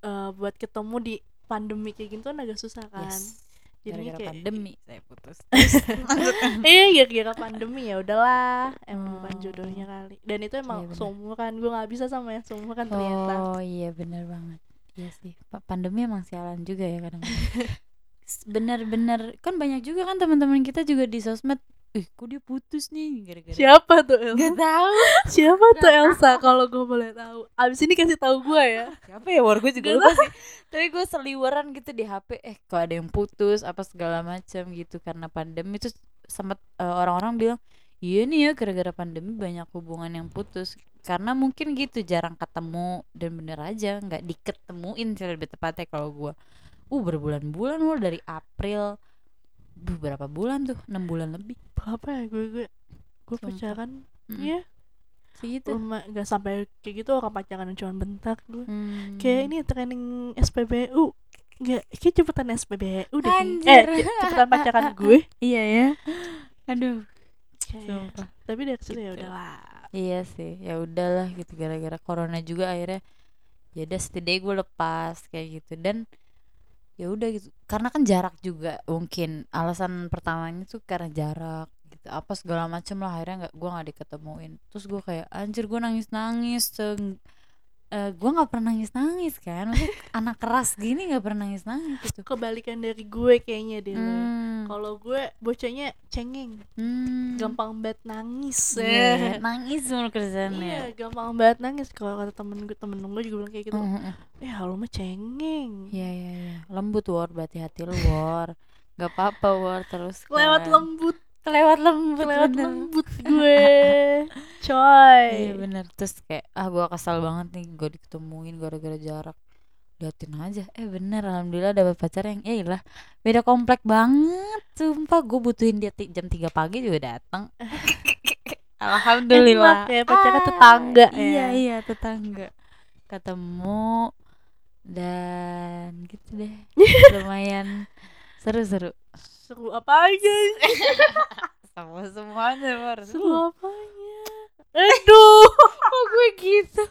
Eh, buat ketemu di pandemi kayak gitu kan agak susah kan. Yes. Jadinya gara-gara kayak pandemi saya putus. (laughs) Eh gara-gara pandemi ya udahlah. Emang bukan Oh. jodohnya kali. Dan itu emang Iya, seumuran gue nggak bisa sama yang seumuran ternyata. Oh iya benar banget. Iya sih. Pa- pandemi emang sialan juga ya kadang-kadang. (laughs) Bener-bener kan banyak juga kan teman-teman kita juga di sosmed ih kok dia putus nih? Gara-gara siapa tuh Elsa? Gak tahu. Siapa tuh Elsa kalau gue boleh tahu? Abis ini kasih tahu gue ya. (laughs) Siapa ya? War gue juga Gak lupa sih. Tapi gue seliweran gitu di HP eh kok ada yang putus? Apa segala macam gitu karena pandemi. Terus sempat eh, orang-orang bilang iya nih ya gara-gara pandemi banyak hubungan yang putus. Karena mungkin gitu jarang ketemu dan bener aja nggak diketemuin sih lebih tepatnya kalau gue uh berbulan-bulan loh dari April Duh, berapa bulan tuh enam bulan lebih berapa ya gue gue gue Sumpah. pacaran Mm-mm. ya segitu nggak sampai kayak gitu orang pacaran cuma bentar gue Hmm. kayak ini training SPBU nggak kayak cepetan SPBU deh. Anjir. eh ce- cepetan pacaran (laughs) gue iya ya aduh sumpah tapi dari situ ya Gitu. udahlah Iya sih, ya udahlah gitu gara-gara corona juga akhirnya ya udah setidaknya gue lepas kayak gitu dan ya udah gitu. Karena kan jarak juga mungkin alasan pertamanya tuh karena jarak gitu apa segala macem lah. Akhirnya nggak gue nggak diketemuin. Terus gue kayak anjir gue nangis nangis gue nggak pernah nangis nangis kan Maksudnya (laughs) anak keras gini nggak pernah nangis nangis gitu kebalikan dari gue kayaknya deh lo ya. hmm, kalau gue bocahnya cengeng hmm. gampang banget nangis Iya, ya nangis mulu kerjaannya iya gampang banget nangis kalau kata temen gue temen gue juga bilang kayak gitu hmm. ya lo mah cengeng Iya iya iya. Lembut war berarti hati lu war. Gak apa-apa war terus. lewat kan. lembut Kelewat lembut. lewat bener. lembut (laughs) gue (laughs) coy Iya bener. Terus kayak ah gua kesal banget nih gue diketemuin gara-gara jarak. Liatin aja. Eh bener alhamdulillah dapet pacar yang eh lah beda komplek banget. Sumpah gue butuhin dia jam 3 pagi juga datang. (laughs) Alhamdulillah. Enak ya, pacarnya tetangga ya. Iya iya tetangga. Ketemu dan gitu deh. Lumayan seru-seru. Seru apa aja (laughs) Sama semuanya war. seru apanya aduh Kok (laughs) gue gitu?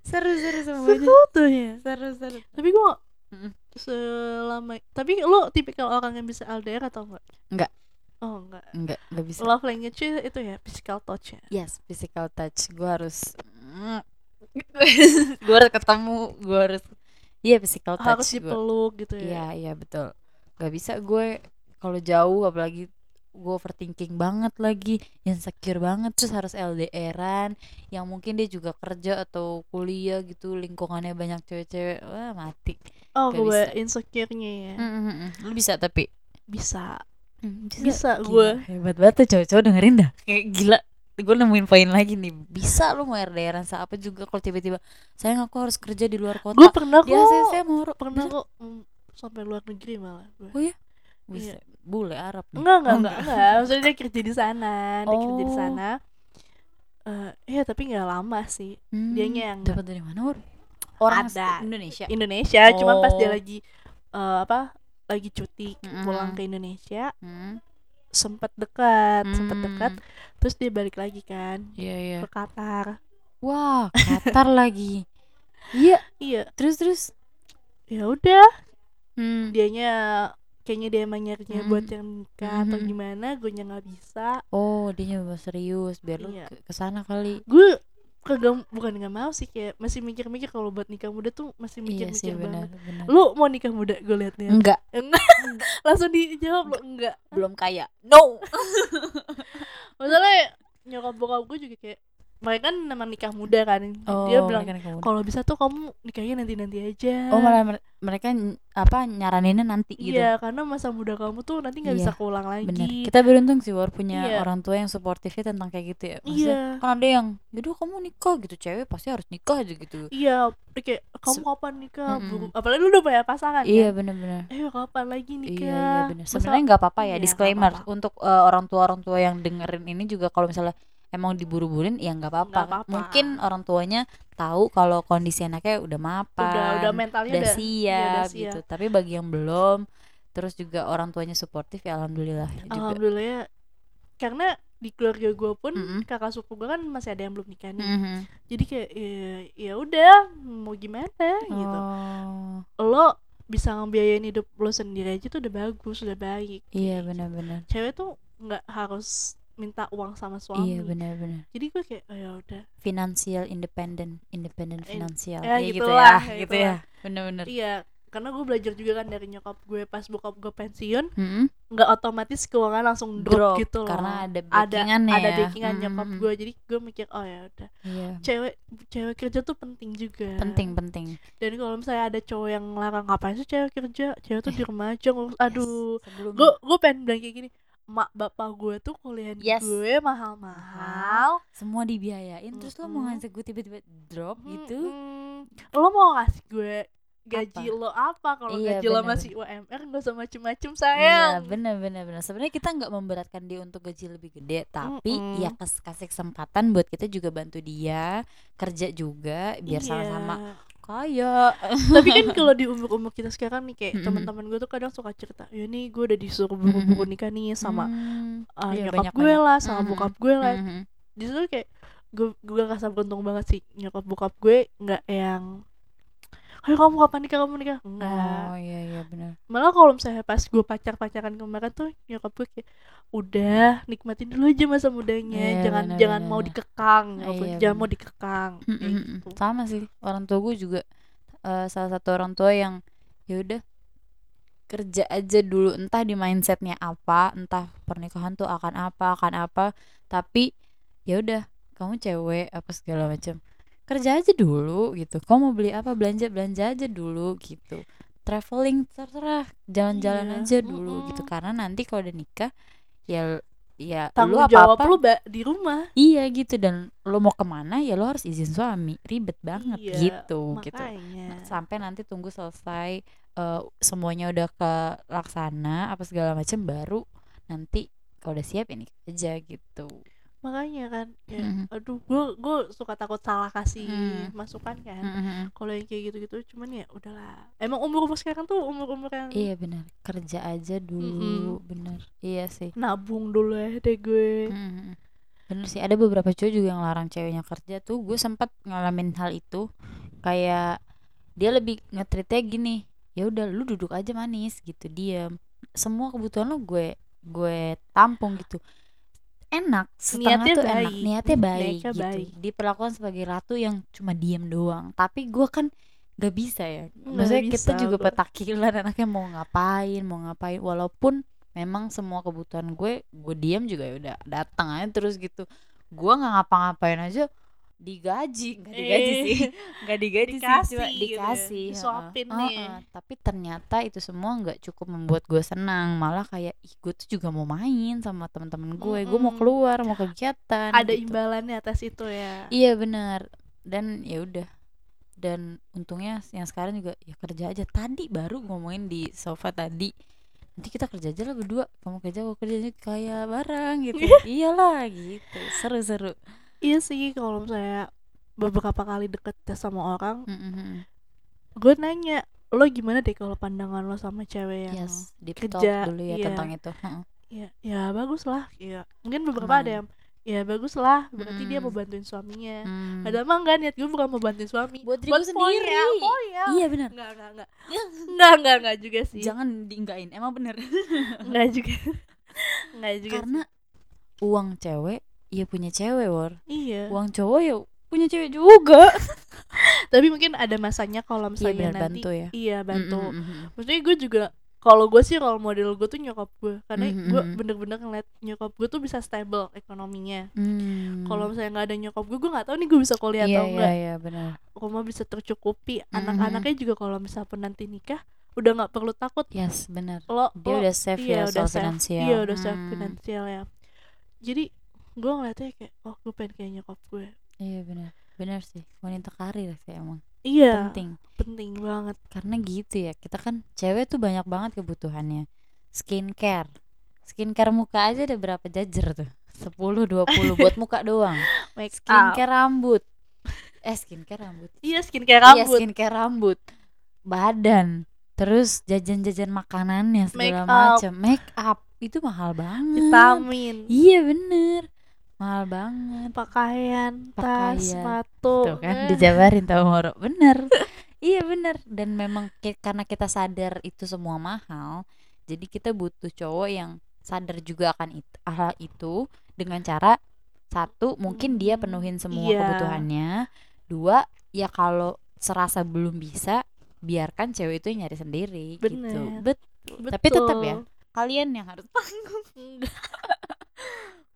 Seru-seru semuanya. seru tuh ya Seru-seru. tapi gue selama tapi lo tipikal orang yang bisa LDR atau enggak Enggak. oh enggak Enggak, enggak bisa. love language itu ya physical touch ya Yes, physical touch. Gue harus (laughs) gue harus ketemu, gue harus Iya, physical touch harus gua. dipeluk gitu Iya, ya iya betul. Gak bisa gue kalau jauh apalagi gue overthinking banget lagi insecure banget terus harus LDRan yang mungkin dia juga kerja atau kuliah gitu lingkungannya banyak cewek-cewek wah mati. Oh Gak gue bisa. insecure-nya ya? Mm, mm, mm. lu bisa tapi? Bisa. Mm, bisa. Gila, gue hebat banget tuh cowok-cowok dengerin dah. Kayak gila gue nemuin poin lagi nih. Bisa lu mau LDRan apa juga kalau tiba-tiba sayang aku harus kerja di luar kota. Gue pernah dia kok saya mau pernah kok mm, sampai luar negeri malah gue oh ya bisa bule Arab nih enggak enggak Oh, enggak enggak maksudnya dia kerja di sana dia kerja di Oh. sana Eh, ya tapi nggak lama sih Hmm, dianya yang dapat dari mana Wur? orang Ada. Indonesia Indonesia cuman pas dia Oh. lagi eh, apa lagi cuti Mm-mm. pulang ke Indonesia hmm. sempat dekat sempat Hmm. dekat terus dia balik lagi kan iya iya ke Qatar wah Qatar lagi iya iya terus terus ya udah hmm. dianya kayaknya dia emang nyarinya Hmm. buat yang nikah atau Mhm. gimana gue nya nggak bisa. Oh dia nyoba serius biar lu Iya. ke ke sana kali. Gue kagak bukan nggak mau sih kayak masih mikir-mikir kalau buat nikah muda tuh masih iya mikir-mikir sih banget. benar. Benar lu mau nikah muda gue liat liat (laughs) enggak. Langsung dijawab lo enggak. Belum kaya no. (laughs) Masalahnya nyokap bokap gue juga kayak mereka kan memang nikah muda kan. Oh dia bilang kalau bisa tuh kamu nikahnya nanti nanti aja. Oh malah mer- mereka apa nyaraninnya nanti gitu. Iya karena masa muda kamu tuh nanti nggak Iya, bisa keulang lagi. benar kita beruntung sih War punya Iya. orang tua yang suportifnya tentang kayak gitu ya. Maksudnya, iya. kan ada yang yaudah kamu nikah gitu. Cewek pasti harus nikah aja gitu. Iya kayak kamu kapan nikah? Mm-mm. Buru- apalagi lu udah punya pasangan iya kan benar-benar eh kapan lagi nikah? Iya iya. Masa- Sebenarnya nggak apa-apa ya Iya, disclaimer nggak apa-apa. untuk eh, orang tua orang tua yang dengerin ini juga kalau misalnya emang diburu-buruin ya nggak apa-apa. Mungkin orang tuanya tahu kalau kondisi anaknya udah mapan, udah udah mentalnya udah udah siap, iya, udah siap. gitu. Tapi bagi yang belum, terus juga orang tuanya suportif ya alhamdulillah juga. alhamdulillah ya karena di keluarga gue pun Mm-mm. kakak suku gue kan masih ada yang belum nikah nih Mhm. jadi kayak ya, ya udah mau gimana gitu Oh, lo bisa ngebiayain hidup lo sendiri aja tuh udah bagus udah baik iya Kayak benar-benar. gitu. cewek tuh nggak harus minta uang sama suami Iya benar-benar. jadi gue kayak oh ya udah Financial independent, independent Eh, finansial. ya Iya gitu gitulah, ya, ya gitu ya. Benar-benar. iya karena gue belajar juga kan dari nyokap gue pas bokap gue pensiun nggak otomatis keuangan langsung drop, Drop, gitu loh karena ada ada backingannya ada ya. backingan nyokap Mm-mm. gue jadi gue mikir oh ya udah Iya. cewek cewek kerja tuh penting juga Penting penting. dan kalau misalnya ada cowok yang larang ngapain sih cewek kerja cewek tuh di rumah aja ngurus aduh Sebelum gue gue pengen bilang kayak gini mak bapak gue tuh kuliah Yes. gue mahal-mahal semua dibiayain terus lo mau ngajak gue tiba-tiba drop gitu Mm-mm. lo mau ngasih gue gaji lo apa kalau Iya, gaji lo bener. masih UMR gak usah macem-macem Iya sayang bener bener bener Sebenarnya kita nggak memberatkan dia untuk gaji lebih gede Tapi Mm-mm. ya kas- kasih kesempatan buat kita juga bantu dia Kerja juga biar Iya. sama-sama kaya tapi kan kalau di umur umur kita sekarang nih kayak Mm-mm. teman-teman gue tuh kadang suka cerita ya nih gue udah disuruh buru-buru nikah nih sama Hmm, uh, iya, nyokap banyak, gue banyak. lah sama Mhm. bokap gue lah mhm. di situ kayak gue gue ngerasa beruntung banget sih nyokap bokap gue nggak yang ayo kamu kapan nikah kamu nikah? Enggak. Oh iya iya bener malah kalau misalnya pas gue pacar pacaran kemarin tuh nyokap gue kayak udah nikmatin dulu aja masa mudanya. Iya, jangan benar, jangan benar, mau benar. dikekang gue, Iya, jangan benar. mau dikekang gitu. Sama sih Orang tua gue juga eh, Salah satu orang tua yang ya udah kerja aja dulu entah di mindsetnya apa entah pernikahan tuh akan apa akan apa tapi ya udah kamu cewek apa segala macam kerja aja dulu gitu. Kamu mau beli apa belanja belanja aja dulu gitu. Traveling terserah. Jalan-jalan Iya, aja dulu mm-mm. gitu. Karena nanti kalau udah nikah ya ya lu tanggung apa jawab apa lu di rumah. Iya gitu. Dan lo mau ke mana ya lo harus izin suami. Ribet banget Iya, gitu gitu. makanya. Sampai nanti tunggu selesai eh, semuanya udah kelaksana apa segala macam baru nanti kalau udah siap ini aja gitu makanya kan ya, Mhm. aduh gue gue suka takut salah kasih Hmm. masukan kan. Mm-mm. kalau yang kayak gitu-gitu cuman ya udahlah. Emang umur umur sekarang tuh umur umur yang iya benar. Kerja aja dulu bener iya sih. Nabung dulu ya deh gue. Mm-mm. bener sih. Ada beberapa cowok juga yang larang ceweknya kerja tuh. Gue sempat ngalamin hal itu. Kayak dia lebih ngetritnya gini ya udah lu duduk aja manis gitu diam. Semua kebutuhan lo gue gue tampung gitu enak setengah Niatnya tuh enak baik. niatnya baik Niatnya gitu. baik. diperlakukan sebagai ratu yang cuma diam doang. Tapi gue kan gak bisa ya. Nggak maksudnya kita bisa, juga petakilan anaknya mau ngapain mau ngapain. Walaupun memang semua kebutuhan gue gue diam juga ya udah datang aja terus gitu. Gue nggak ngapa-ngapain aja digaji nggak digaji Eh, sih (laughs) nggak digaji sih dikasih cuma gitu ya, dikasih heeh. disuapin Heeh, nih. tapi ternyata itu semua nggak cukup membuat gue senang malah kayak ih gue tuh juga mau main sama teman-teman gue gue mau keluar mau kegiatan ada gitu. imbalannya atas itu ya Iya benar. Dan ya udah. Dan untungnya yang sekarang juga ya kerja aja. Tadi baru ngomongin di sofa tadi. Nanti kita kerja aja lah berdua. Kamu kerja, aku kerja kayak bareng gitu. (laughs) Iyalah gitu. Seru-seru. Iya sih kalau misalnya beberapa kali deket sama orang Mm-mm. gue nanya lo gimana deh kalau pandangan lo sama cewek yang Yes, deep kerja, dulu ya iya. tentang itu. Ya ya bagus lah ya mungkin beberapa ada Aman. yang ya bagus lah berarti dia mau Mm-mm. bantuin suaminya Hmm. ada mah enggak niat gue bukan mau bantuin suami Buat diri gue sendiri. foya. Iya benar. enggak enggak enggak enggak enggak enggak juga sih Jangan diinggain. Emang bener. enggak juga (laughs) enggak juga Karena uang cewek ya punya cewek, War. iya Uang cowok ya punya cewek juga. (laughs) tapi mungkin ada masanya kalau Iya misalnya benar nanti bantu ya. iya bantu Mm-mm, mm-mm. maksudnya gue juga kalau gue sih role model gue tuh nyokap gue karena Mhm, gue mhm. bener-bener ngeliat nyokap gue tuh bisa stable ekonominya Hmm. kalau misalnya nggak ada nyokap gue gue nggak tahu nih gue bisa kuliah iya, atau enggak Iya, iya, benar. rumah bisa tercukupi anak-anaknya juga kalau misalnya nanti nikah udah nggak perlu takut Yes, benar. lo Dia lo- udah safe iya, ya udah soal safe. finansial. iya udah safe Hmm, finansial ya jadi gue ngeliatnya kayak oh gue pengen kayak nyokap gue Iya, benar. Benar sih. Wanita karir sih emang iya penting. penting banget Karena gitu ya. Kita kan cewek tuh banyak banget kebutuhannya. Skincare. Skincare muka aja ada berapa jajar tuh? 10 20 (laughs) buat muka doang. make up Skincare rambut. Eh, skincare rambut. iya skincare Iya, rambut skincare rambut. Badan. Terus jajan-jajan makanannya segala up. macam. Make up itu mahal banget. vitamin Iya bener Mahal banget pakaian tas Pakaian. sepatu Tuh kan eh. dijabarin tau Moro Bener (laughs) Iya bener Dan memang ki- karena kita sadar itu semua mahal Jadi kita butuh cowok yang sadar juga akan it- hal itu Dengan cara Satu mungkin dia Hmm, penuhin semua iya. kebutuhannya Dua Ya kalau serasa belum bisa Biarkan cewek itu yang nyari sendiri gitu Bener. Bet Tapi tetap ya, Betul. Kalian yang harus tanggung.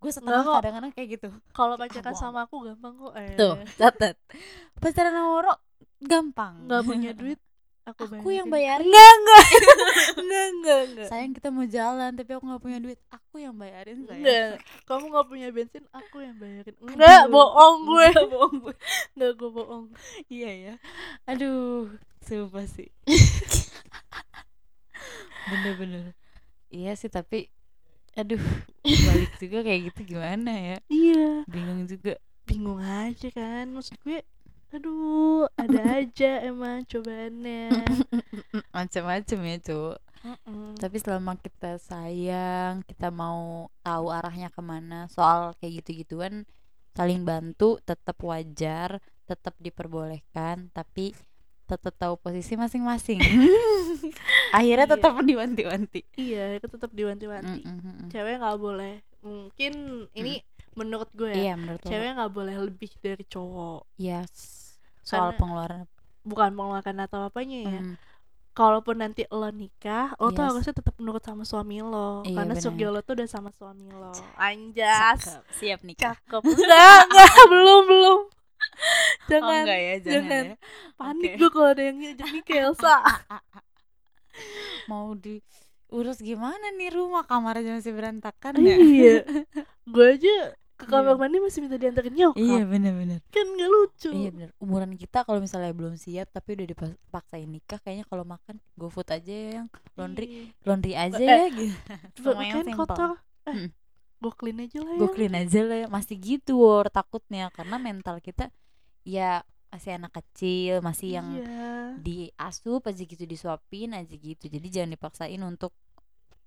Gue setengah kok. kadang-kadang kayak gitu kalau pacaran sama aku gampang kok eh. Tuh, catat. Pacaran sama Woro gampang. nggak punya (laughs) duit aku, Aku yang bayarin. enggak enggak enggak (laughs) enggak enggak Sayang kita mau jalan tapi aku nggak punya duit. Aku yang bayarin sayang. enggak kamu nggak punya bensin aku yang bayarin enggak Aduh. bohong gue Nggak bohong gue. enggak gue bohong Iya ya. Aduh, sumpah sih. (laughs) Bener-bener. Iya sih tapi aduh (laughs) balik juga kayak gitu gimana ya? Iya. Bingung juga. Bingung aja kan maksud gue aduh ada (laughs) aja emang cobaannya. (laughs) Macam-macam ya cowok Mm-mm. tapi selama kita sayang kita mau tahu arahnya ke mana soal kayak gitu-gituan saling bantu tetap wajar tetap diperbolehkan tapi tetap tahu posisi masing-masing. (laughs) Akhirnya Iya. tetap diwanti-wanti. Iya itu tetap diwanti-wanti. Mm, mm, mm, mm. cewek nggak boleh mungkin ini menurut gue ya iya menurut cewek nggak boleh lebih dari cowok. Yes soal Karena- pengeluaran. bukan pengeluaran atau apanya ya. Mm, kalaupun nanti lo nikah lo tuh Yes. harusnya tetap menurut sama suami lo Iya, karena surga lo tuh udah sama suami lo. Anjas. Cakep. siap nikah. Cakep. Enggak enggak. (laughs) Belum belum (laughs) oh jangan enggak ya jangan, jangan. ya. Panik Oke. gue kalau ada yang ngajak nikah Elsa (laughs) mau diurus gimana nih? Rumah kamarnya masih berantakan ya? Iya. Gue aja ke kamar Iya. mandi masih minta diantarin nyokap. Iya bener-bener kan gak lucu. Iya bener. Umuran kita kalau misalnya belum siap Tapi udah dipaksain nikah Kayaknya kalau makan GoFood aja ya yang Laundry. Iya. Laundry aja Eh, ya gitu. (laughs) simple kotor. eh. Gue clean aja lah ya Gue clean aja lah ya Masih gitu war Takutnya Karena mental kita Ya masih anak kecil Masih yang iya. diasup aja gitu Disuapin aja gitu Jadi jangan dipaksain untuk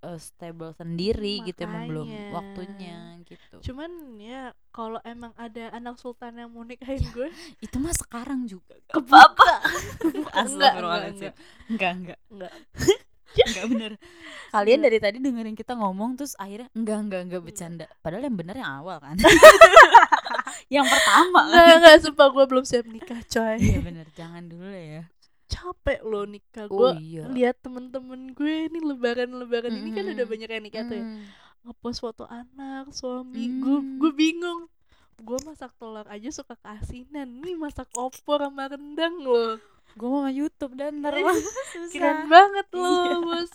eh, Stable sendiri gitu Emang belum Makanya. waktunya gitu cuman ya kalau emang ada anak sultan yang mau nikahin gue Itu mah sekarang juga ke bapak (laughs) Astagfirullahaladzim. Enggak, enggak. Enggak. Enggak (laughs) bener. Kalian Enggak. dari tadi dengerin kita ngomong terus akhirnya enggak, enggak, enggak bercanda. Padahal yang bener yang awal kan. (laughs) (laughs) yang pertama kan. Enggak, enggak, sumpah gue belum siap nikah coy Iya bener, jangan dulu ya. capek loh nikah Oh gue iya. lihat temen-temen gue ini lebaran-lebaran ini kan udah banyak yang nikah tuh ya Mm. ngepost foto anak suami gue Hmm. gue bingung gue masak telur aja suka keasinan nih masak opor sama rendang loh Gue mau YouTube dan ntar (laughs) mah. keren banget Iya. loh bos.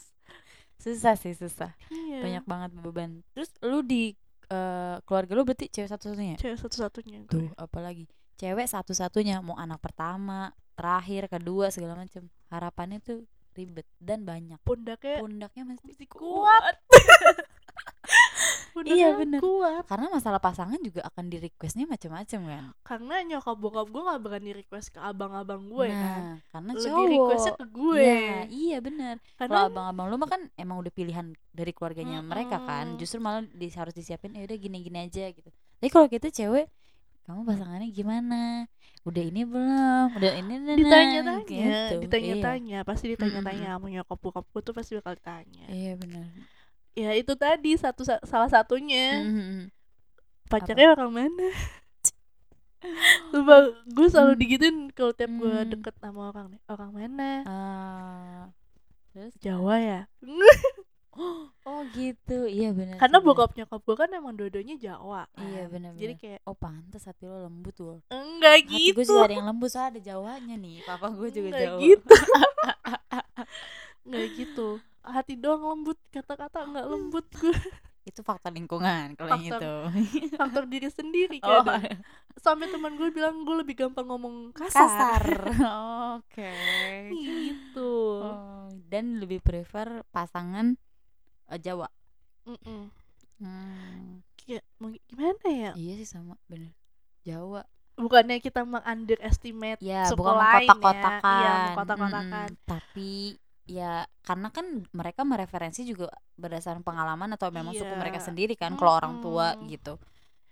Susah sih susah. Iya. banyak banget beban. Terus lu di eh, keluarga lu berarti cewek satu-satunya? Ya? cewek satu-satunya tuh apalagi. Cewek satu-satunya mau anak pertama terakhir kedua segala macam harapannya tuh ribet dan banyak. Pundaknya pundaknya mesti mesti kuat. kuat (laughs) Iya, bener. kuat. Karena masalah pasangan juga akan di requestnya macam-macam kan? Karena nyokap bokap gue gak berani request ke abang-abang gue kan? Nah karena lebih cowok. requestnya ke gue. Iya, iya bener. Karena kalau abang-abang lu mah kan emang udah pilihan dari keluarganya mereka kan? Justru malah di, harus disiapin ya udah gini-gini aja gitu. Tapi kalau kita cewek kamu pasangannya gimana? Udah ini belum? Udah ini nah, ditanya-tanya gitu. ditanya-tanya. Pasti Mm-mm. ditanya-tanya sama nyokap bokap gue tuh pasti bakal ditanya. Iya, iya benar ya itu tadi satu salah satunya Mhm. pacarnya orang mana (laughs) Sumpah, gue selalu Hmm. digituin kalau tiap gue Hmm. deket sama orang nih Orang mana? Ah, terus Jawa ya? (gasps) oh gitu iya benar Karena sih, benar. bokap nyokap gue kan emang dua-duanya Jawa kan. Iya, benar-benar. Jadi kayak oh pantas hati lo lembut loh Enggak hati gue gitu juga ada yang lembut soalnya ada jawanya nih papa gue juga Enggak jawa gitu (laughs) Enggak gitu Hati doang lembut Kata-kata enggak lembut gue itu faktor lingkungan kalau yang itu. (laughs) Faktor diri sendiri oh. kadang. Sampai teman gue bilang gue lebih gampang ngomong kasar, kasar. (laughs) Oke. Gitu. Oh, dan lebih prefer pasangan eh, Jawa. Mm-mm. hmm, Kayak mau gimana ya? Iya sih sama bener. Jawa. Bukannya kita meng-underestimate ya suku bukan lain mengkotak-kotakan ya? Iya mengkotak-kotakan. Mm-mm. tapi ya karena kan mereka mereferensi juga berdasarkan pengalaman atau memang suku Iya. mereka sendiri kan kalau orang tua gitu.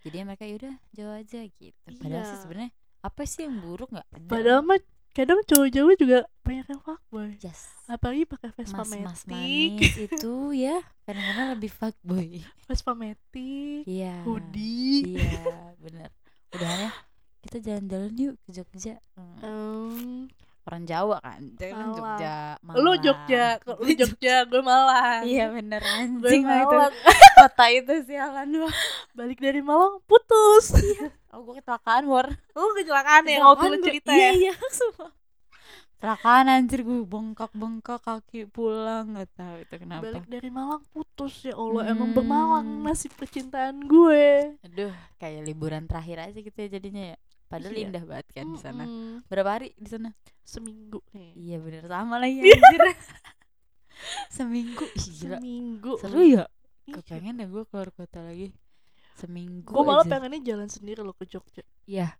Jadi mereka yaudah Jawa aja gitu. Padahal sih Iya. sebenarnya apa sih yang buruk nggak ada? Padahal mah kadang cowok Jawa juga banyak yang fuckboy. Yes. Apalagi pakai Vespa mas mas manis itu ya kadang-kadang lebih fuckboy. Vespa Matic iya. Hoodie. Iya bener. Udahannya kita jalan-jalan yuk ke Jogja. Hmm, Em, orang Jawa kan? Dia kan Malang. Jogja Lu. Jogja lu (laughs) Jogja gue Malang. Iya bener anjing lah itu. (laughs) Kota itu sialan lu Balik dari Malang putus. Oh gue kecelakaan war Lu kecelakaan ya Waktu lu cerita iya ya? iya (laughs) semua kecelakaan anjir gue bengkak-bengkak kaki pulang nggak tahu itu kenapa. Balik dari Malang putus ya Allah. Emang Hmm. bermalang nasib percintaan gue. Aduh kayak liburan terakhir aja gitu ya jadinya ya padahal Iya. indah banget kan di sana. Berapa hari di sana? Seminggu. Nih iya bener. Sama lagi anjir. (laughs) Seminggu. Gila. Seminggu. Seru ya? Iya. kepengen ya gue keluar kota lagi. Seminggu Gue malah aja. pengennya jalan sendiri loh ke Jogja. Iya,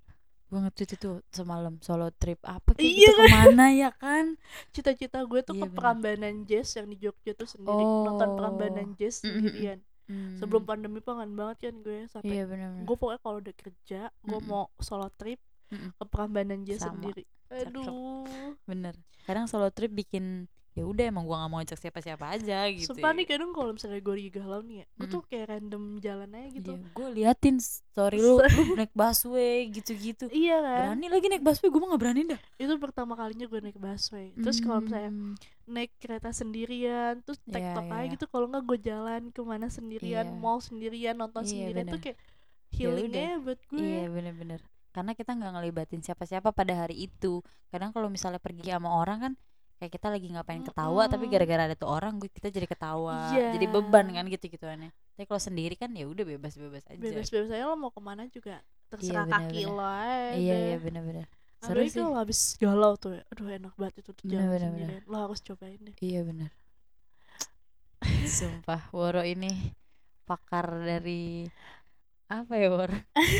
gue nge-tweet itu semalam solo trip apa kayak Iya. Gitu ke mana ya kan? (laughs) Cita-cita gue tuh Iya, ke bener. Prambanan Jazz yang di Jogja tuh sendiri. Nonton Oh. Prambanan Jazz Mm, mm, mm. Hmm. Sebelum pandemi pengen banget kan gue Sampai Iya benar-benar. gue pokoknya kalau udah kerja gue Mm-mm. mau solo trip Mm-mm. ke Prambanan Sama. sendiri aduh Bener. Kadang solo trip bikin ya udah emang gua nggak mau ajak siapa-siapa aja gitu. sumpah nih kadang kalau misalnya gue lagi galau nih ya gue Mm-mm. tuh kayak random jalan aja gitu Iya, gue liatin story lu, naik busway gitu-gitu. (laughs) iya kan Berani lagi naik busway, gue mah gak berani dah. itu pertama kalinya gue naik busway terus kalau misalnya Hmm. naik kereta sendirian terus Iya, tektok iya, aja iya. gitu kalau nggak gue jalan ke mana sendirian Iya. mall sendirian nonton Iya, sendirian tuh bener. kayak healingnya buat gue Iya bener-bener Karena kita nggak ngelibatin siapa-siapa pada hari itu Kadang kalau misalnya pergi sama orang kan Kayak kita lagi ngapain ketawa Tapi Mm-mm. gara-gara ada tuh orang gue kita jadi ketawa. Iya. Jadi beban kan gitu-gitu aneh Tapi kalau sendiri kan ya udah bebas-bebas aja. Bebas-bebas aja lo mau ke mana juga terserah bener, kaki bener. lo aja Iya iya bener-bener Seru sih. kalau habis galau tuh ya. Aduh enak banget itu tuh Bener, jalan bener, sendirian. Lo harus cobain deh. Iya bener (laughs) Sumpah Woro ini Pakar dari Apa ya Wor?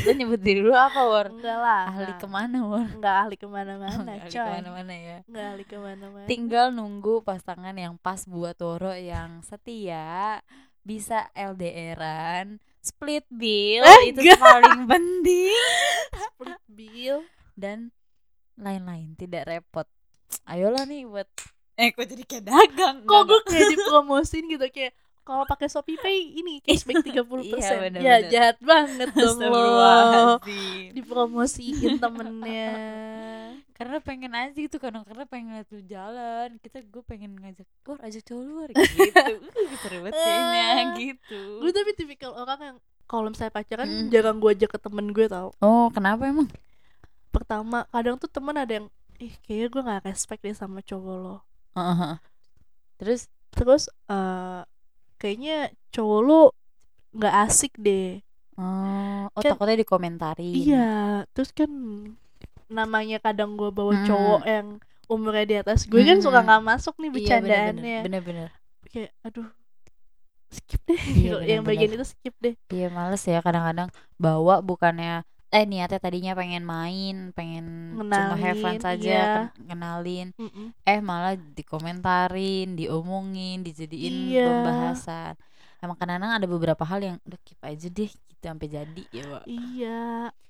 Lu nyebut diri lu apa Wor? Enggak lah Ahli enggak. ke mana Wor? Enggak ahli Oh, ke mana-mana nggak ahli ke mana-mana ya Enggak ahli ke mana-mana tinggal nunggu pasangan yang pas buat Woro yang setia bisa LDRan split bill Eh, itu enggak. paling penting (laughs) Split bill dan lain-lain tidak repot ayolah nih buat eh kok jadi kayak dagang Kok gue kayak dipromosin gitu Kayak kalau pakai Shopee Pay ini (laughs) cashback 30% Iya, bener, Ya bener. jahat banget dong lo. Dipromosiin (laughs) temennya. Karena pengen aja gitu kadang karena pengen ngeliat lu jalan. Kita gue pengen ngajak keluar ajak cowok luar gitu. (laughs) Uh, seru banget kayaknya Ah. gitu. Gue tapi tipikal orang yang kalau misalnya pacaran Mm. jarang gue ajak ke temen gue tau. Oh kenapa emang? Pertama kadang tuh temen ada yang ih kayaknya gue nggak respect deh sama cowok lo. Heeh. terus? Terus eh kayaknya cowok lo nggak asik deh oh, oh Kan- takutnya dikomentarin iya terus kan namanya kadang gue bawa Hmm. cowok yang umurnya di atas gue kan suka Hmm. nggak masuk nih Iya, bercandaannya bener-bener kayak aduh skip deh Iya, (laughs) yang bener-bener. bagian itu skip deh iya males ya kadang-kadang bawa bukannya eh niatnya tadinya pengen main pengen cuma have fun saja iya. ken- kenalin Mm-mm. eh malah dikomentarin diomongin dijadiin Iya. pembahasan emang kadang-kadang ada beberapa hal yang udah keep aja deh gitu sampai jadi ya Wak. iya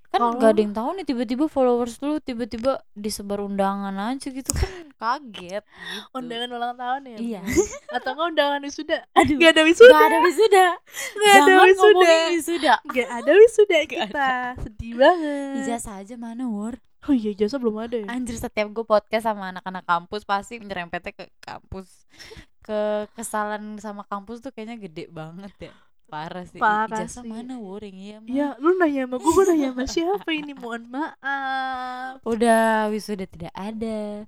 kan Kalau- gak ada yang tahu nih tiba-tiba followers lu tiba-tiba disebar undangan aja gitu kan kaget gitu. undangan ulang tahun ya? Iya. (laughs) Atau nggak undangan wisuda? Aduh, nggak ada wisuda. Gak ada wisuda. Nggak ada wisuda. wisuda. Nggak ada wisuda kita. sedih banget. Ijazah aja mana war oh iya jasa belum ada ya? Anjir setiap gue podcast sama anak-anak kampus Pasti nyerempetnya ke kampus. Ke kesalahan sama kampus tuh kayaknya gede banget ya Parah sih. Parah Ijazah sih. mana war yang iya mah. Ya, lu nanya sama gue, gue nanya sama siapa ini? Mohon maaf. Udah wisuda tidak ada.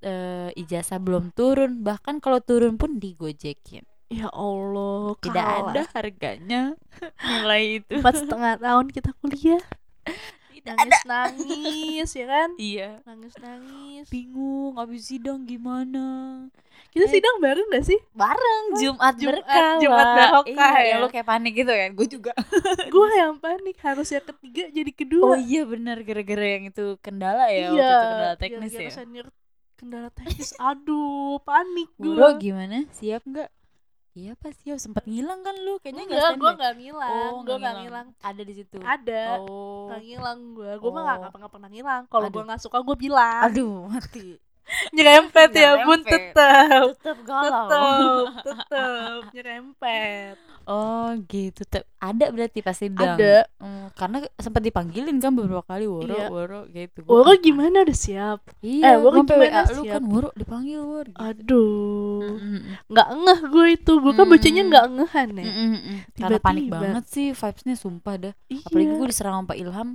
Eh ijazah belum turun. Bahkan kalau turun pun digojekin. Ya Allah, tidak kalah. ada harganya. (laughs) Nilai itu. Empat setengah tahun kita kuliah, (laughs) nangis nangis ya kan? iya Nangis nangis. bingung abis sidang gimana Kita Eh. sidang bareng gak sih? bareng Jumat, Jumat- berkah Jumat Wak. barokah iya, ya. lu kayak panik gitu kan gue juga (laughs) gue yang panik harus yang ketiga jadi oh kedua. iya benar gara-gara yang itu kendala ya waktu iya. itu kendala teknis gara-gara ya senior kendala teknis. Aduh, panik gue. Bro gimana siap nggak iya pas siap sempat ngilang kan lu kayaknya nggak Enggak, gue standby. gak ngilang. oh gue gak ngilang. ada di situ Ada. oh Gak ngilang gue. Gue mah Oh. gak, gak pernah ngilang. Kalau gue Aduh. gak suka gue bilang. aduh mati Nyerempet ya bun Nyerempet. tetap. tetap galau. Tetep tetep nyerempet. Oh gitu. Tep- ada berarti pas sidang ada. Hmm, karena sempat dipanggilin kan beberapa kali woro Iya. woro gitu. Woro gimana? Udah siap? Iya Eh, Woro gimana? WA lu siap? kan woro dipanggil wor gitu. aduh. Nggak ngeh gue itu. Gue kan bacanya Hmm. nggak ngehan ya. Mm-mm. karena panik Tiba-tiba. banget sih vibesnya sumpah dah. Iya. apalagi gue diserang sama Pak Ilham.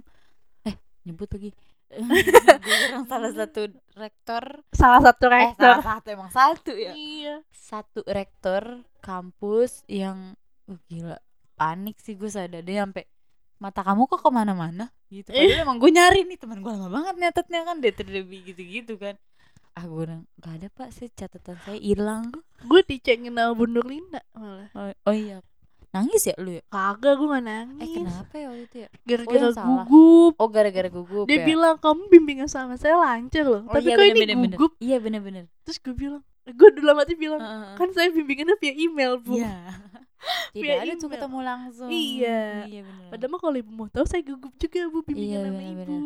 Eh nyebut lagi (laughs) gue serang salah satu rektor. Salah satu eh rektor. salah satu emang satu ya? Iya. Satu rektor kampus yang uh, gila. Panik sih gue sadar. Dia sampai mata kamu kok ke mana-mana? Gitu. Padahal emang gue nyari nih teman gue lama banget nyatetnya kan dia terlebih gitu-gitu kan. Ah gue bilang gak ada pak. Sih catatan saya hilang. Gue dicengin sama Bu Nurlina malah. Oh, oh iya nangis ya lu ya kagak gue gak eh nangis kenapa ya waktu itu ya gara-gara salah. gugup oh gara-gara gugup dia ya? bilang kamu bimbingan sama saya lancar loh oh, tapi iya, kok ini bener, bener, gugup bener. iya bener-bener terus gue bilang gue dulu mati bilang Heeh. kan saya bimbingannya via email bu Iya. (laughs) (laughs) Tidak ada tuh ketemu langsung. Iya. Iya bener. Padahal mah kalau ibu mau tahu saya gugup juga bu bimbingan Iya, sama bener-bener. ibu.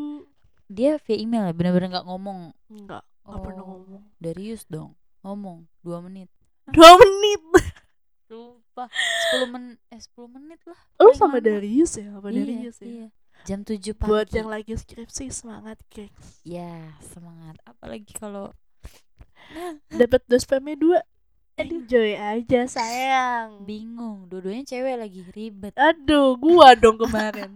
Dia via email ya, bener-bener nggak ngomong. Enggak, enggak pernah Oh. ngomong. Darius dong, ngomong dua menit. Dua menit. (laughs) Lupa. 10 men eh 10 menit lah. Lu sama lama. Darius ya, sama Iya, Darius ya. iya. Jam 7 pagi. Buat yang lagi skripsi semangat, gengs. Ya, semangat. Apalagi kalau (laughs) Dapat dospemnya dua. Enjoy aja sayang. bingung, dua-duanya cewek lagi ribet. Aduh, gua dong kemarin.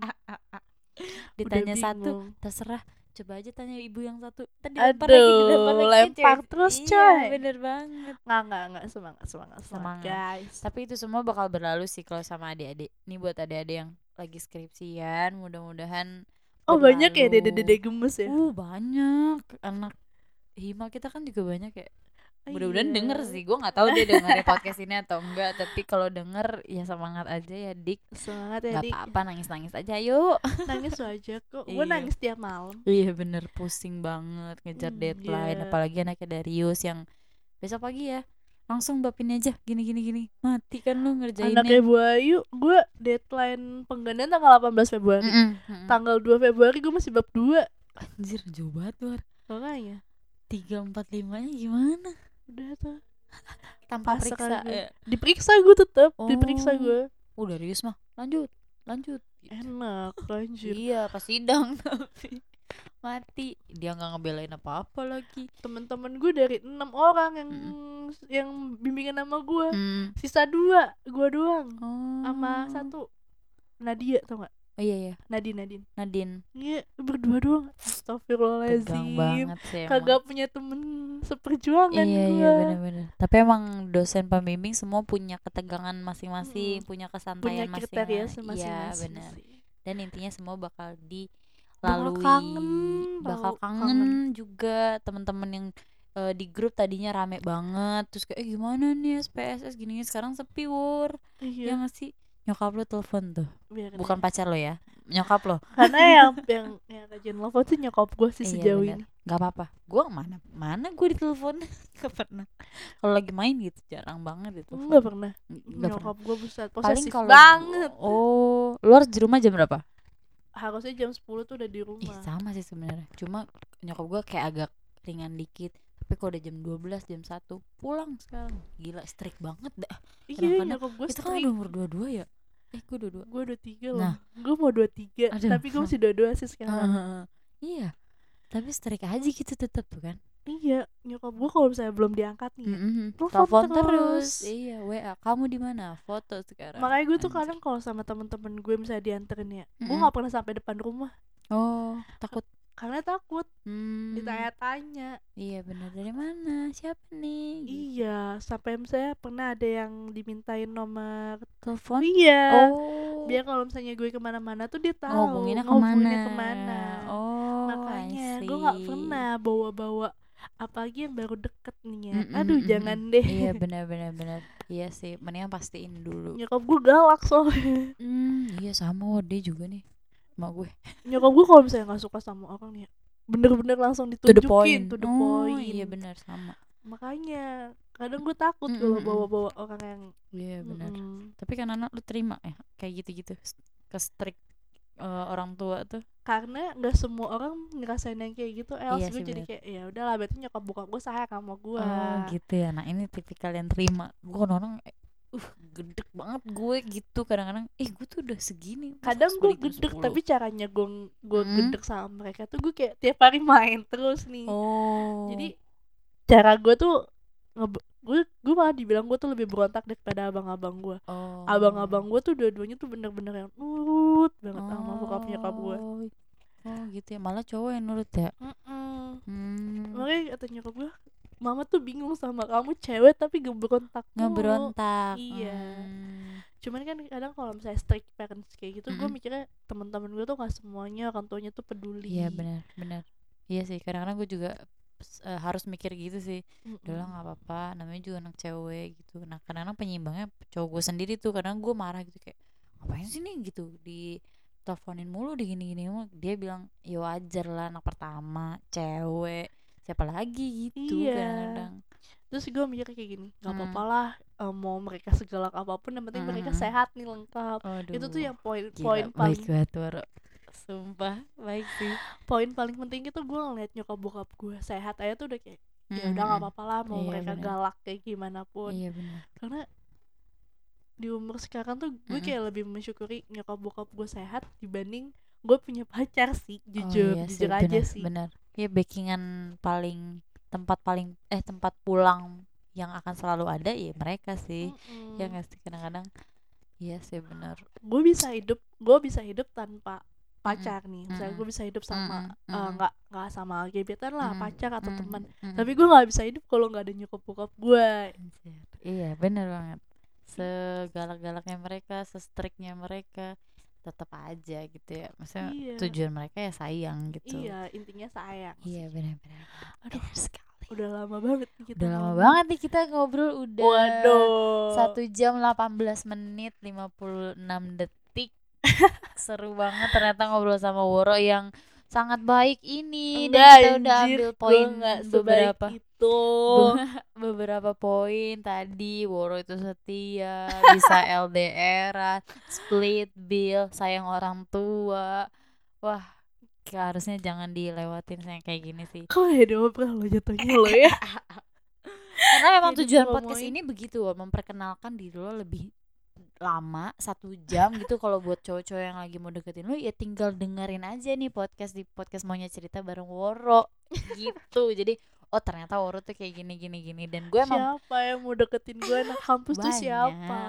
(laughs) Ditanya satu, terserah. Coba aja tanya ibu yang satu. Tadi lempar lagi, dilempar lagi lempar cewek. terus, Iya, coy. bener banget. Enggak, enggak, enggak semangat, semangat, semangat, guys. Tapi itu semua bakal berlalu sih kalau sama adik-adik. Nih buat adik-adik yang lagi skripsian, mudah-mudahan Oh, banyak ya berlalu. dede-dede gemes ya. Uh, banyak anak hima kita kan juga banyak ya. Mudah-mudahan Iya. denger sih. Gue nggak tahu dia dengerin podcast ini atau enggak, tapi kalau denger ya semangat aja ya, Dik. Semangat ya, Gak Dik. apa-apa nangis-nangis aja yuk. Nangis aja kok. Gue Iya. nangis tiap malam. Iya bener pusing banget ngejar Hmm, deadline iya. apalagi anaknya Darius yang besok pagi ya langsung bapin aja gini gini gini mati kan lu ngerjainnya Anaknya Bu Ayu, gue deadline penggandaan tanggal 18 Februari. Mm-mm, mm-mm. Tanggal 2 Februari gue masih bab 2. anjir jauh banget luar Makanya, tiga empat limanya gimana udah tuh. tanpa Pasrah periksa gue. ya. Diperiksa gue tetap, diperiksa Oh. gue. oh Darius mah lanjut lanjut Enak, lanjut. iya pas sidang tapi mati dia nggak ngebelain apa apa lagi temen-temen gue dari enam orang yang yang bimbingan sama gue Hmm. sisa dua gue doang oh. sama satu Nadia tau gak oh iya iya. Nadine Nadine. Nadine. Iya berdua doang. Tegang Astagfirullahaladzim banget sih emang. Kagak punya temen seperjuangan iya gue iya bener-bener. Tapi emang dosen pembimbing semua punya ketegangan masing-masing Mm. punya Punya kesantaian kriteria masing-masing. Masing-masing iya benar dan intinya semua bakal Bakal dilalui kangen, bakal bakal kangen, juga. Teman-teman yang eh, di grup tadinya rame banget. Terus kayak eh, gimana nih SPSS gini sekarang sepi wur. Ya Iya nggak sih nyokap lu telepon tuh. Biarin bukan aja. pacar lo ya nyokap lo Karena (laughs) yang yang yang rajin telepon sih nyokap gue sih Iya, sejauh bener. ini. Nggak apa-apa. Gue mana mana gue ditelepon? (laughs) Nggak pernah. Kalau lagi main gitu jarang banget itu pernah. Nggak pernah. Nyokap gue buset paling posesif kalau banget. Oh lu harus di rumah jam berapa? Harusnya jam 10 tuh udah di ih rumah. sama sih sebenarnya. Cuma nyokap gue kayak agak ringan dikit. Tapi kalau udah jam 12 jam 1 pulang sekarang. Gila strict banget dah. Iya nyokap gue itu kan udah umur dua-dua ya eh gue dua-dua Gue udah tiga loh Nah. Gue mau dua tiga Aduh. Tapi gue masih dua-dua sih sekarang iya tapi strict aja gitu tetap tuh kan Iya Nyokap gue kalau misalnya belum diangkat nih ya, Mm-mm. Telepon telepon terus. terus. iya wa kamu di mana foto sekarang Makanya gue tuh Anjir. kadang kalau sama temen-temen gue misalnya dianterin ya Gue Mm-mm. gak pernah sampai depan rumah oh takut Karena takut hmm. ditanya-tanya. Iya benar dari mana? Siapa nih? Gitu. Iya Sampai misalnya pernah ada yang dimintain nomor telepon? Iya. Oh. Biar kalau misalnya gue ke mana-mana tuh dia tahu ngobonginnya ke mana? ngobonginnya ke mana. oh Makanya gue gak see. pernah bawa-bawa Apalagi yang baru deket nih ya. Mm-mm, Aduh mm-mm. jangan deh. Iya (laughs) benar benar benar iya sih mendingan pastiin dulu. Nyokap gue galak soalnya. Hmm, iya sama dia juga nih mak gue Nyokap gue kalau misalnya gak suka sama orang nih ya Bener-bener langsung to the ditunjukin point to the oh point iya benar sama Makanya kadang gue takut Mm, kalau mm, mm. bawa-bawa orang yang iya benar mm-mm. tapi kan anak lu terima ya kayak gitu-gitu ke strict eh, orang tua tuh karena nggak semua orang ngerasain yang kayak gitu Els Iya gue jadi bener. kayak ya udahlah berarti nyokap bokap gue sayang sama gue Oh gitu ya. Nah ini tipikal yang terima. Gue kan orang eh, uh gedek banget gue gitu kadang-kadang. Eh gue tuh udah segini. kadang gue gedek 10? tapi caranya gue gue Hmm. gedek sama mereka tuh gue kayak tiap hari main terus nih Oh. jadi cara gue tuh gue gue malah dibilang gue tuh lebih berontak daripada abang-abang gue oh. abang-abang gue tuh dua-duanya tuh bener-bener yang nurut banget sama bokap nyokap gue Oh. Oh gitu ya. Malah cowok yang nurut ya. Mm-mm. Hmm. makanya kata nyokap gue mama tuh bingung sama kamu cewek tapi gak berontak mulu." Ngeberontak. Iya. Hmm. cuman kan kadang kalau misalnya strict parents kayak gitu gue Mm-mm. mikirnya teman-teman gue tuh gak semuanya orang tuanya tuh peduli Iya benar benar. Iya sih kadang-kadang gue juga eh, harus mikir gitu sih. Lah nggak apa-apa. Namanya juga anak cewek gitu. Nah kadang-kadang penyeimbangnya cowok gue sendiri tuh. Kadang gue marah gitu kayak ngapain sih nih gitu di teleponin mulu di gini-gini mulu. Dia bilang ya wajar lah anak pertama cewek siapa lagi gitu Iya. kadang-kadang. terus gue mikir kayak gini nggak Hmm. apa-apa lah eh, mau mereka segalak apa pun yang penting mereka Hmm. sehat nih lengkap Aduh. itu tuh yang poin gila, poin baik paling banget Waro. Sumpah baik sih. poin paling penting itu gue ngeliat nyokap bokap gue sehat aja tuh udah kayak ya udah nggak Mm-mm. apa-apa lah mau Iya, mereka bener. galak kayak gimana pun Iya karena di umur sekarang tuh gue Mm-mm. kayak lebih mensyukuri nyokap bokap gue sehat dibanding gue punya pacar sih jujur oh, iya jujur sih, aja bener, sih bener ya backingan paling tempat paling eh tempat pulang yang akan selalu ada ya mereka sih. Ya nggak sih kadang-kadang. Iya sih benar. Gue bisa hidup gue bisa hidup tanpa pacar nih. Misalnya gue bisa hidup sama eh, nggak nggak sama gebetan lah Mm-mm, pacar atau mm-mm, teman. Mm-mm. tapi gue nggak bisa hidup kalau nggak ada nyokap bokap gue iya benar banget. Segalak-galaknya mereka sestriknya mereka tetap aja gitu ya. Maksudnya Iya. tujuan mereka ya sayang gitu. Iya intinya sayang. Iya benar-benar Aduh. Benar sekali. Udah lama banget kita udah lama banget nih kita ngobrol udah waduh. satu jam 18 menit 56 detik. (laughs) Seru banget ternyata ngobrol sama Woro yang sangat baik ini. Enggak, dan kita udah anjir, ambil poin beberapa. itu. (laughs) Beberapa poin tadi Woro itu setia bisa (laughs) LDRan split bill sayang orang tua. Wah harusnya jangan dilewatin yang kayak gini sih. Kok ya dobra lo jatuhnya lo ya? Karena memang Jadi tujuan podcast ini begitu loh memperkenalkan diri lo lebih lama satu jam gitu kalau buat cowok-cowok yang lagi mau deketin lu ya tinggal dengerin aja nih podcast di podcast maunya cerita bareng Woro. Gitu. Jadi oh ternyata Woro tuh kayak gini gini gini. Dan gue emang siapa yang mau deketin gue? Anak kampus tuh siapa?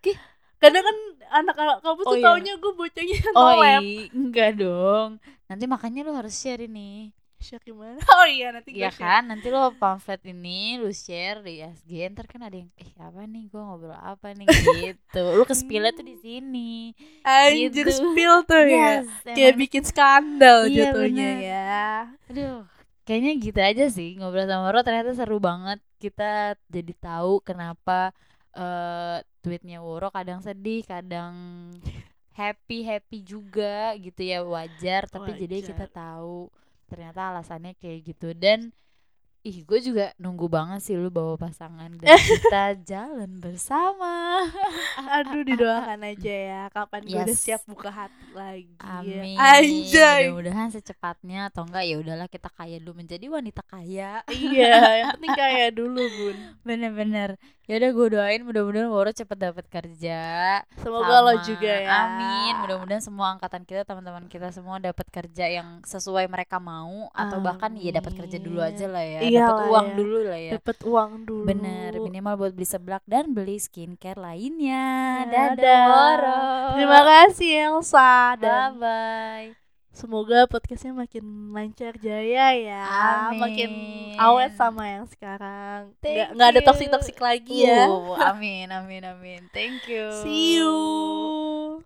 Ki- kadang kan anak-anak kampus Oh tuh iya. taunya gue bocahnya oh nolep. iya, enggak dong. Nanti makanya lu harus share ini share gimana? (laughs) Oh iya nanti gue Iya share. kan? Nanti lo pamflet ini lu share di SG ntar kan ada yang eh apa nih? Gue ngobrol apa nih? (laughs) Gitu. Lu ke spill tuh di sini. Anjir Gitu. spill tuh ya. Yes, kayak emang. bikin skandal Iya, jatuhnya bener. ya. Aduh kayaknya gitu aja sih. Ngobrol sama Ro ternyata seru banget. Kita jadi tahu kenapa eh tweetnya Woro kadang sedih kadang happy happy juga gitu ya. Wajar tapi jadi kita Wajar. tahu ternyata alasannya kayak gitu. Dan ih gue juga nunggu banget sih lu bawa pasangan dan (laughs) kita jalan bersama. Aduh didoakan aja ya. Kapan gue udah Yes. siap buka hati lagi. Amin. Anjay. Mudah-mudahan secepatnya atau enggak ya udahlah kita kaya dulu menjadi wanita kaya. Iya yang penting kaya dulu bun. (laughs) Bener-bener ya udah gue doain mudah-mudahan Woro cepet dapat kerja. Semoga lo sama- juga ya. Amin. Mudah-mudahan semua angkatan kita teman-teman kita semua dapat kerja yang sesuai mereka mau atau bahkan ya dapat kerja dulu aja lah ya. Iyalah dapat uang ya. dulu lah ya. Dapat uang dulu. Bener. Minimal buat beli seblak dan beli skincare lainnya. Dadah. dadah. Woro. Terima kasih Elsa. Bye dan bye semoga podcastnya makin lancar jaya ya. Amin. makin awet sama yang sekarang. Nggak Thank nggak ada you. toksik toksik lagi ya. Uh, (laughs) amin amin amin. Thank you. See you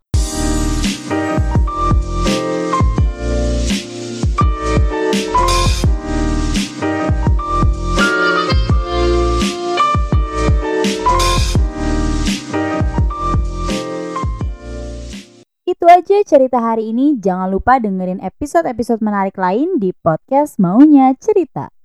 Itu aja cerita hari ini. Jangan lupa dengerin episode-episode menarik lain di podcast Maunya Cerita.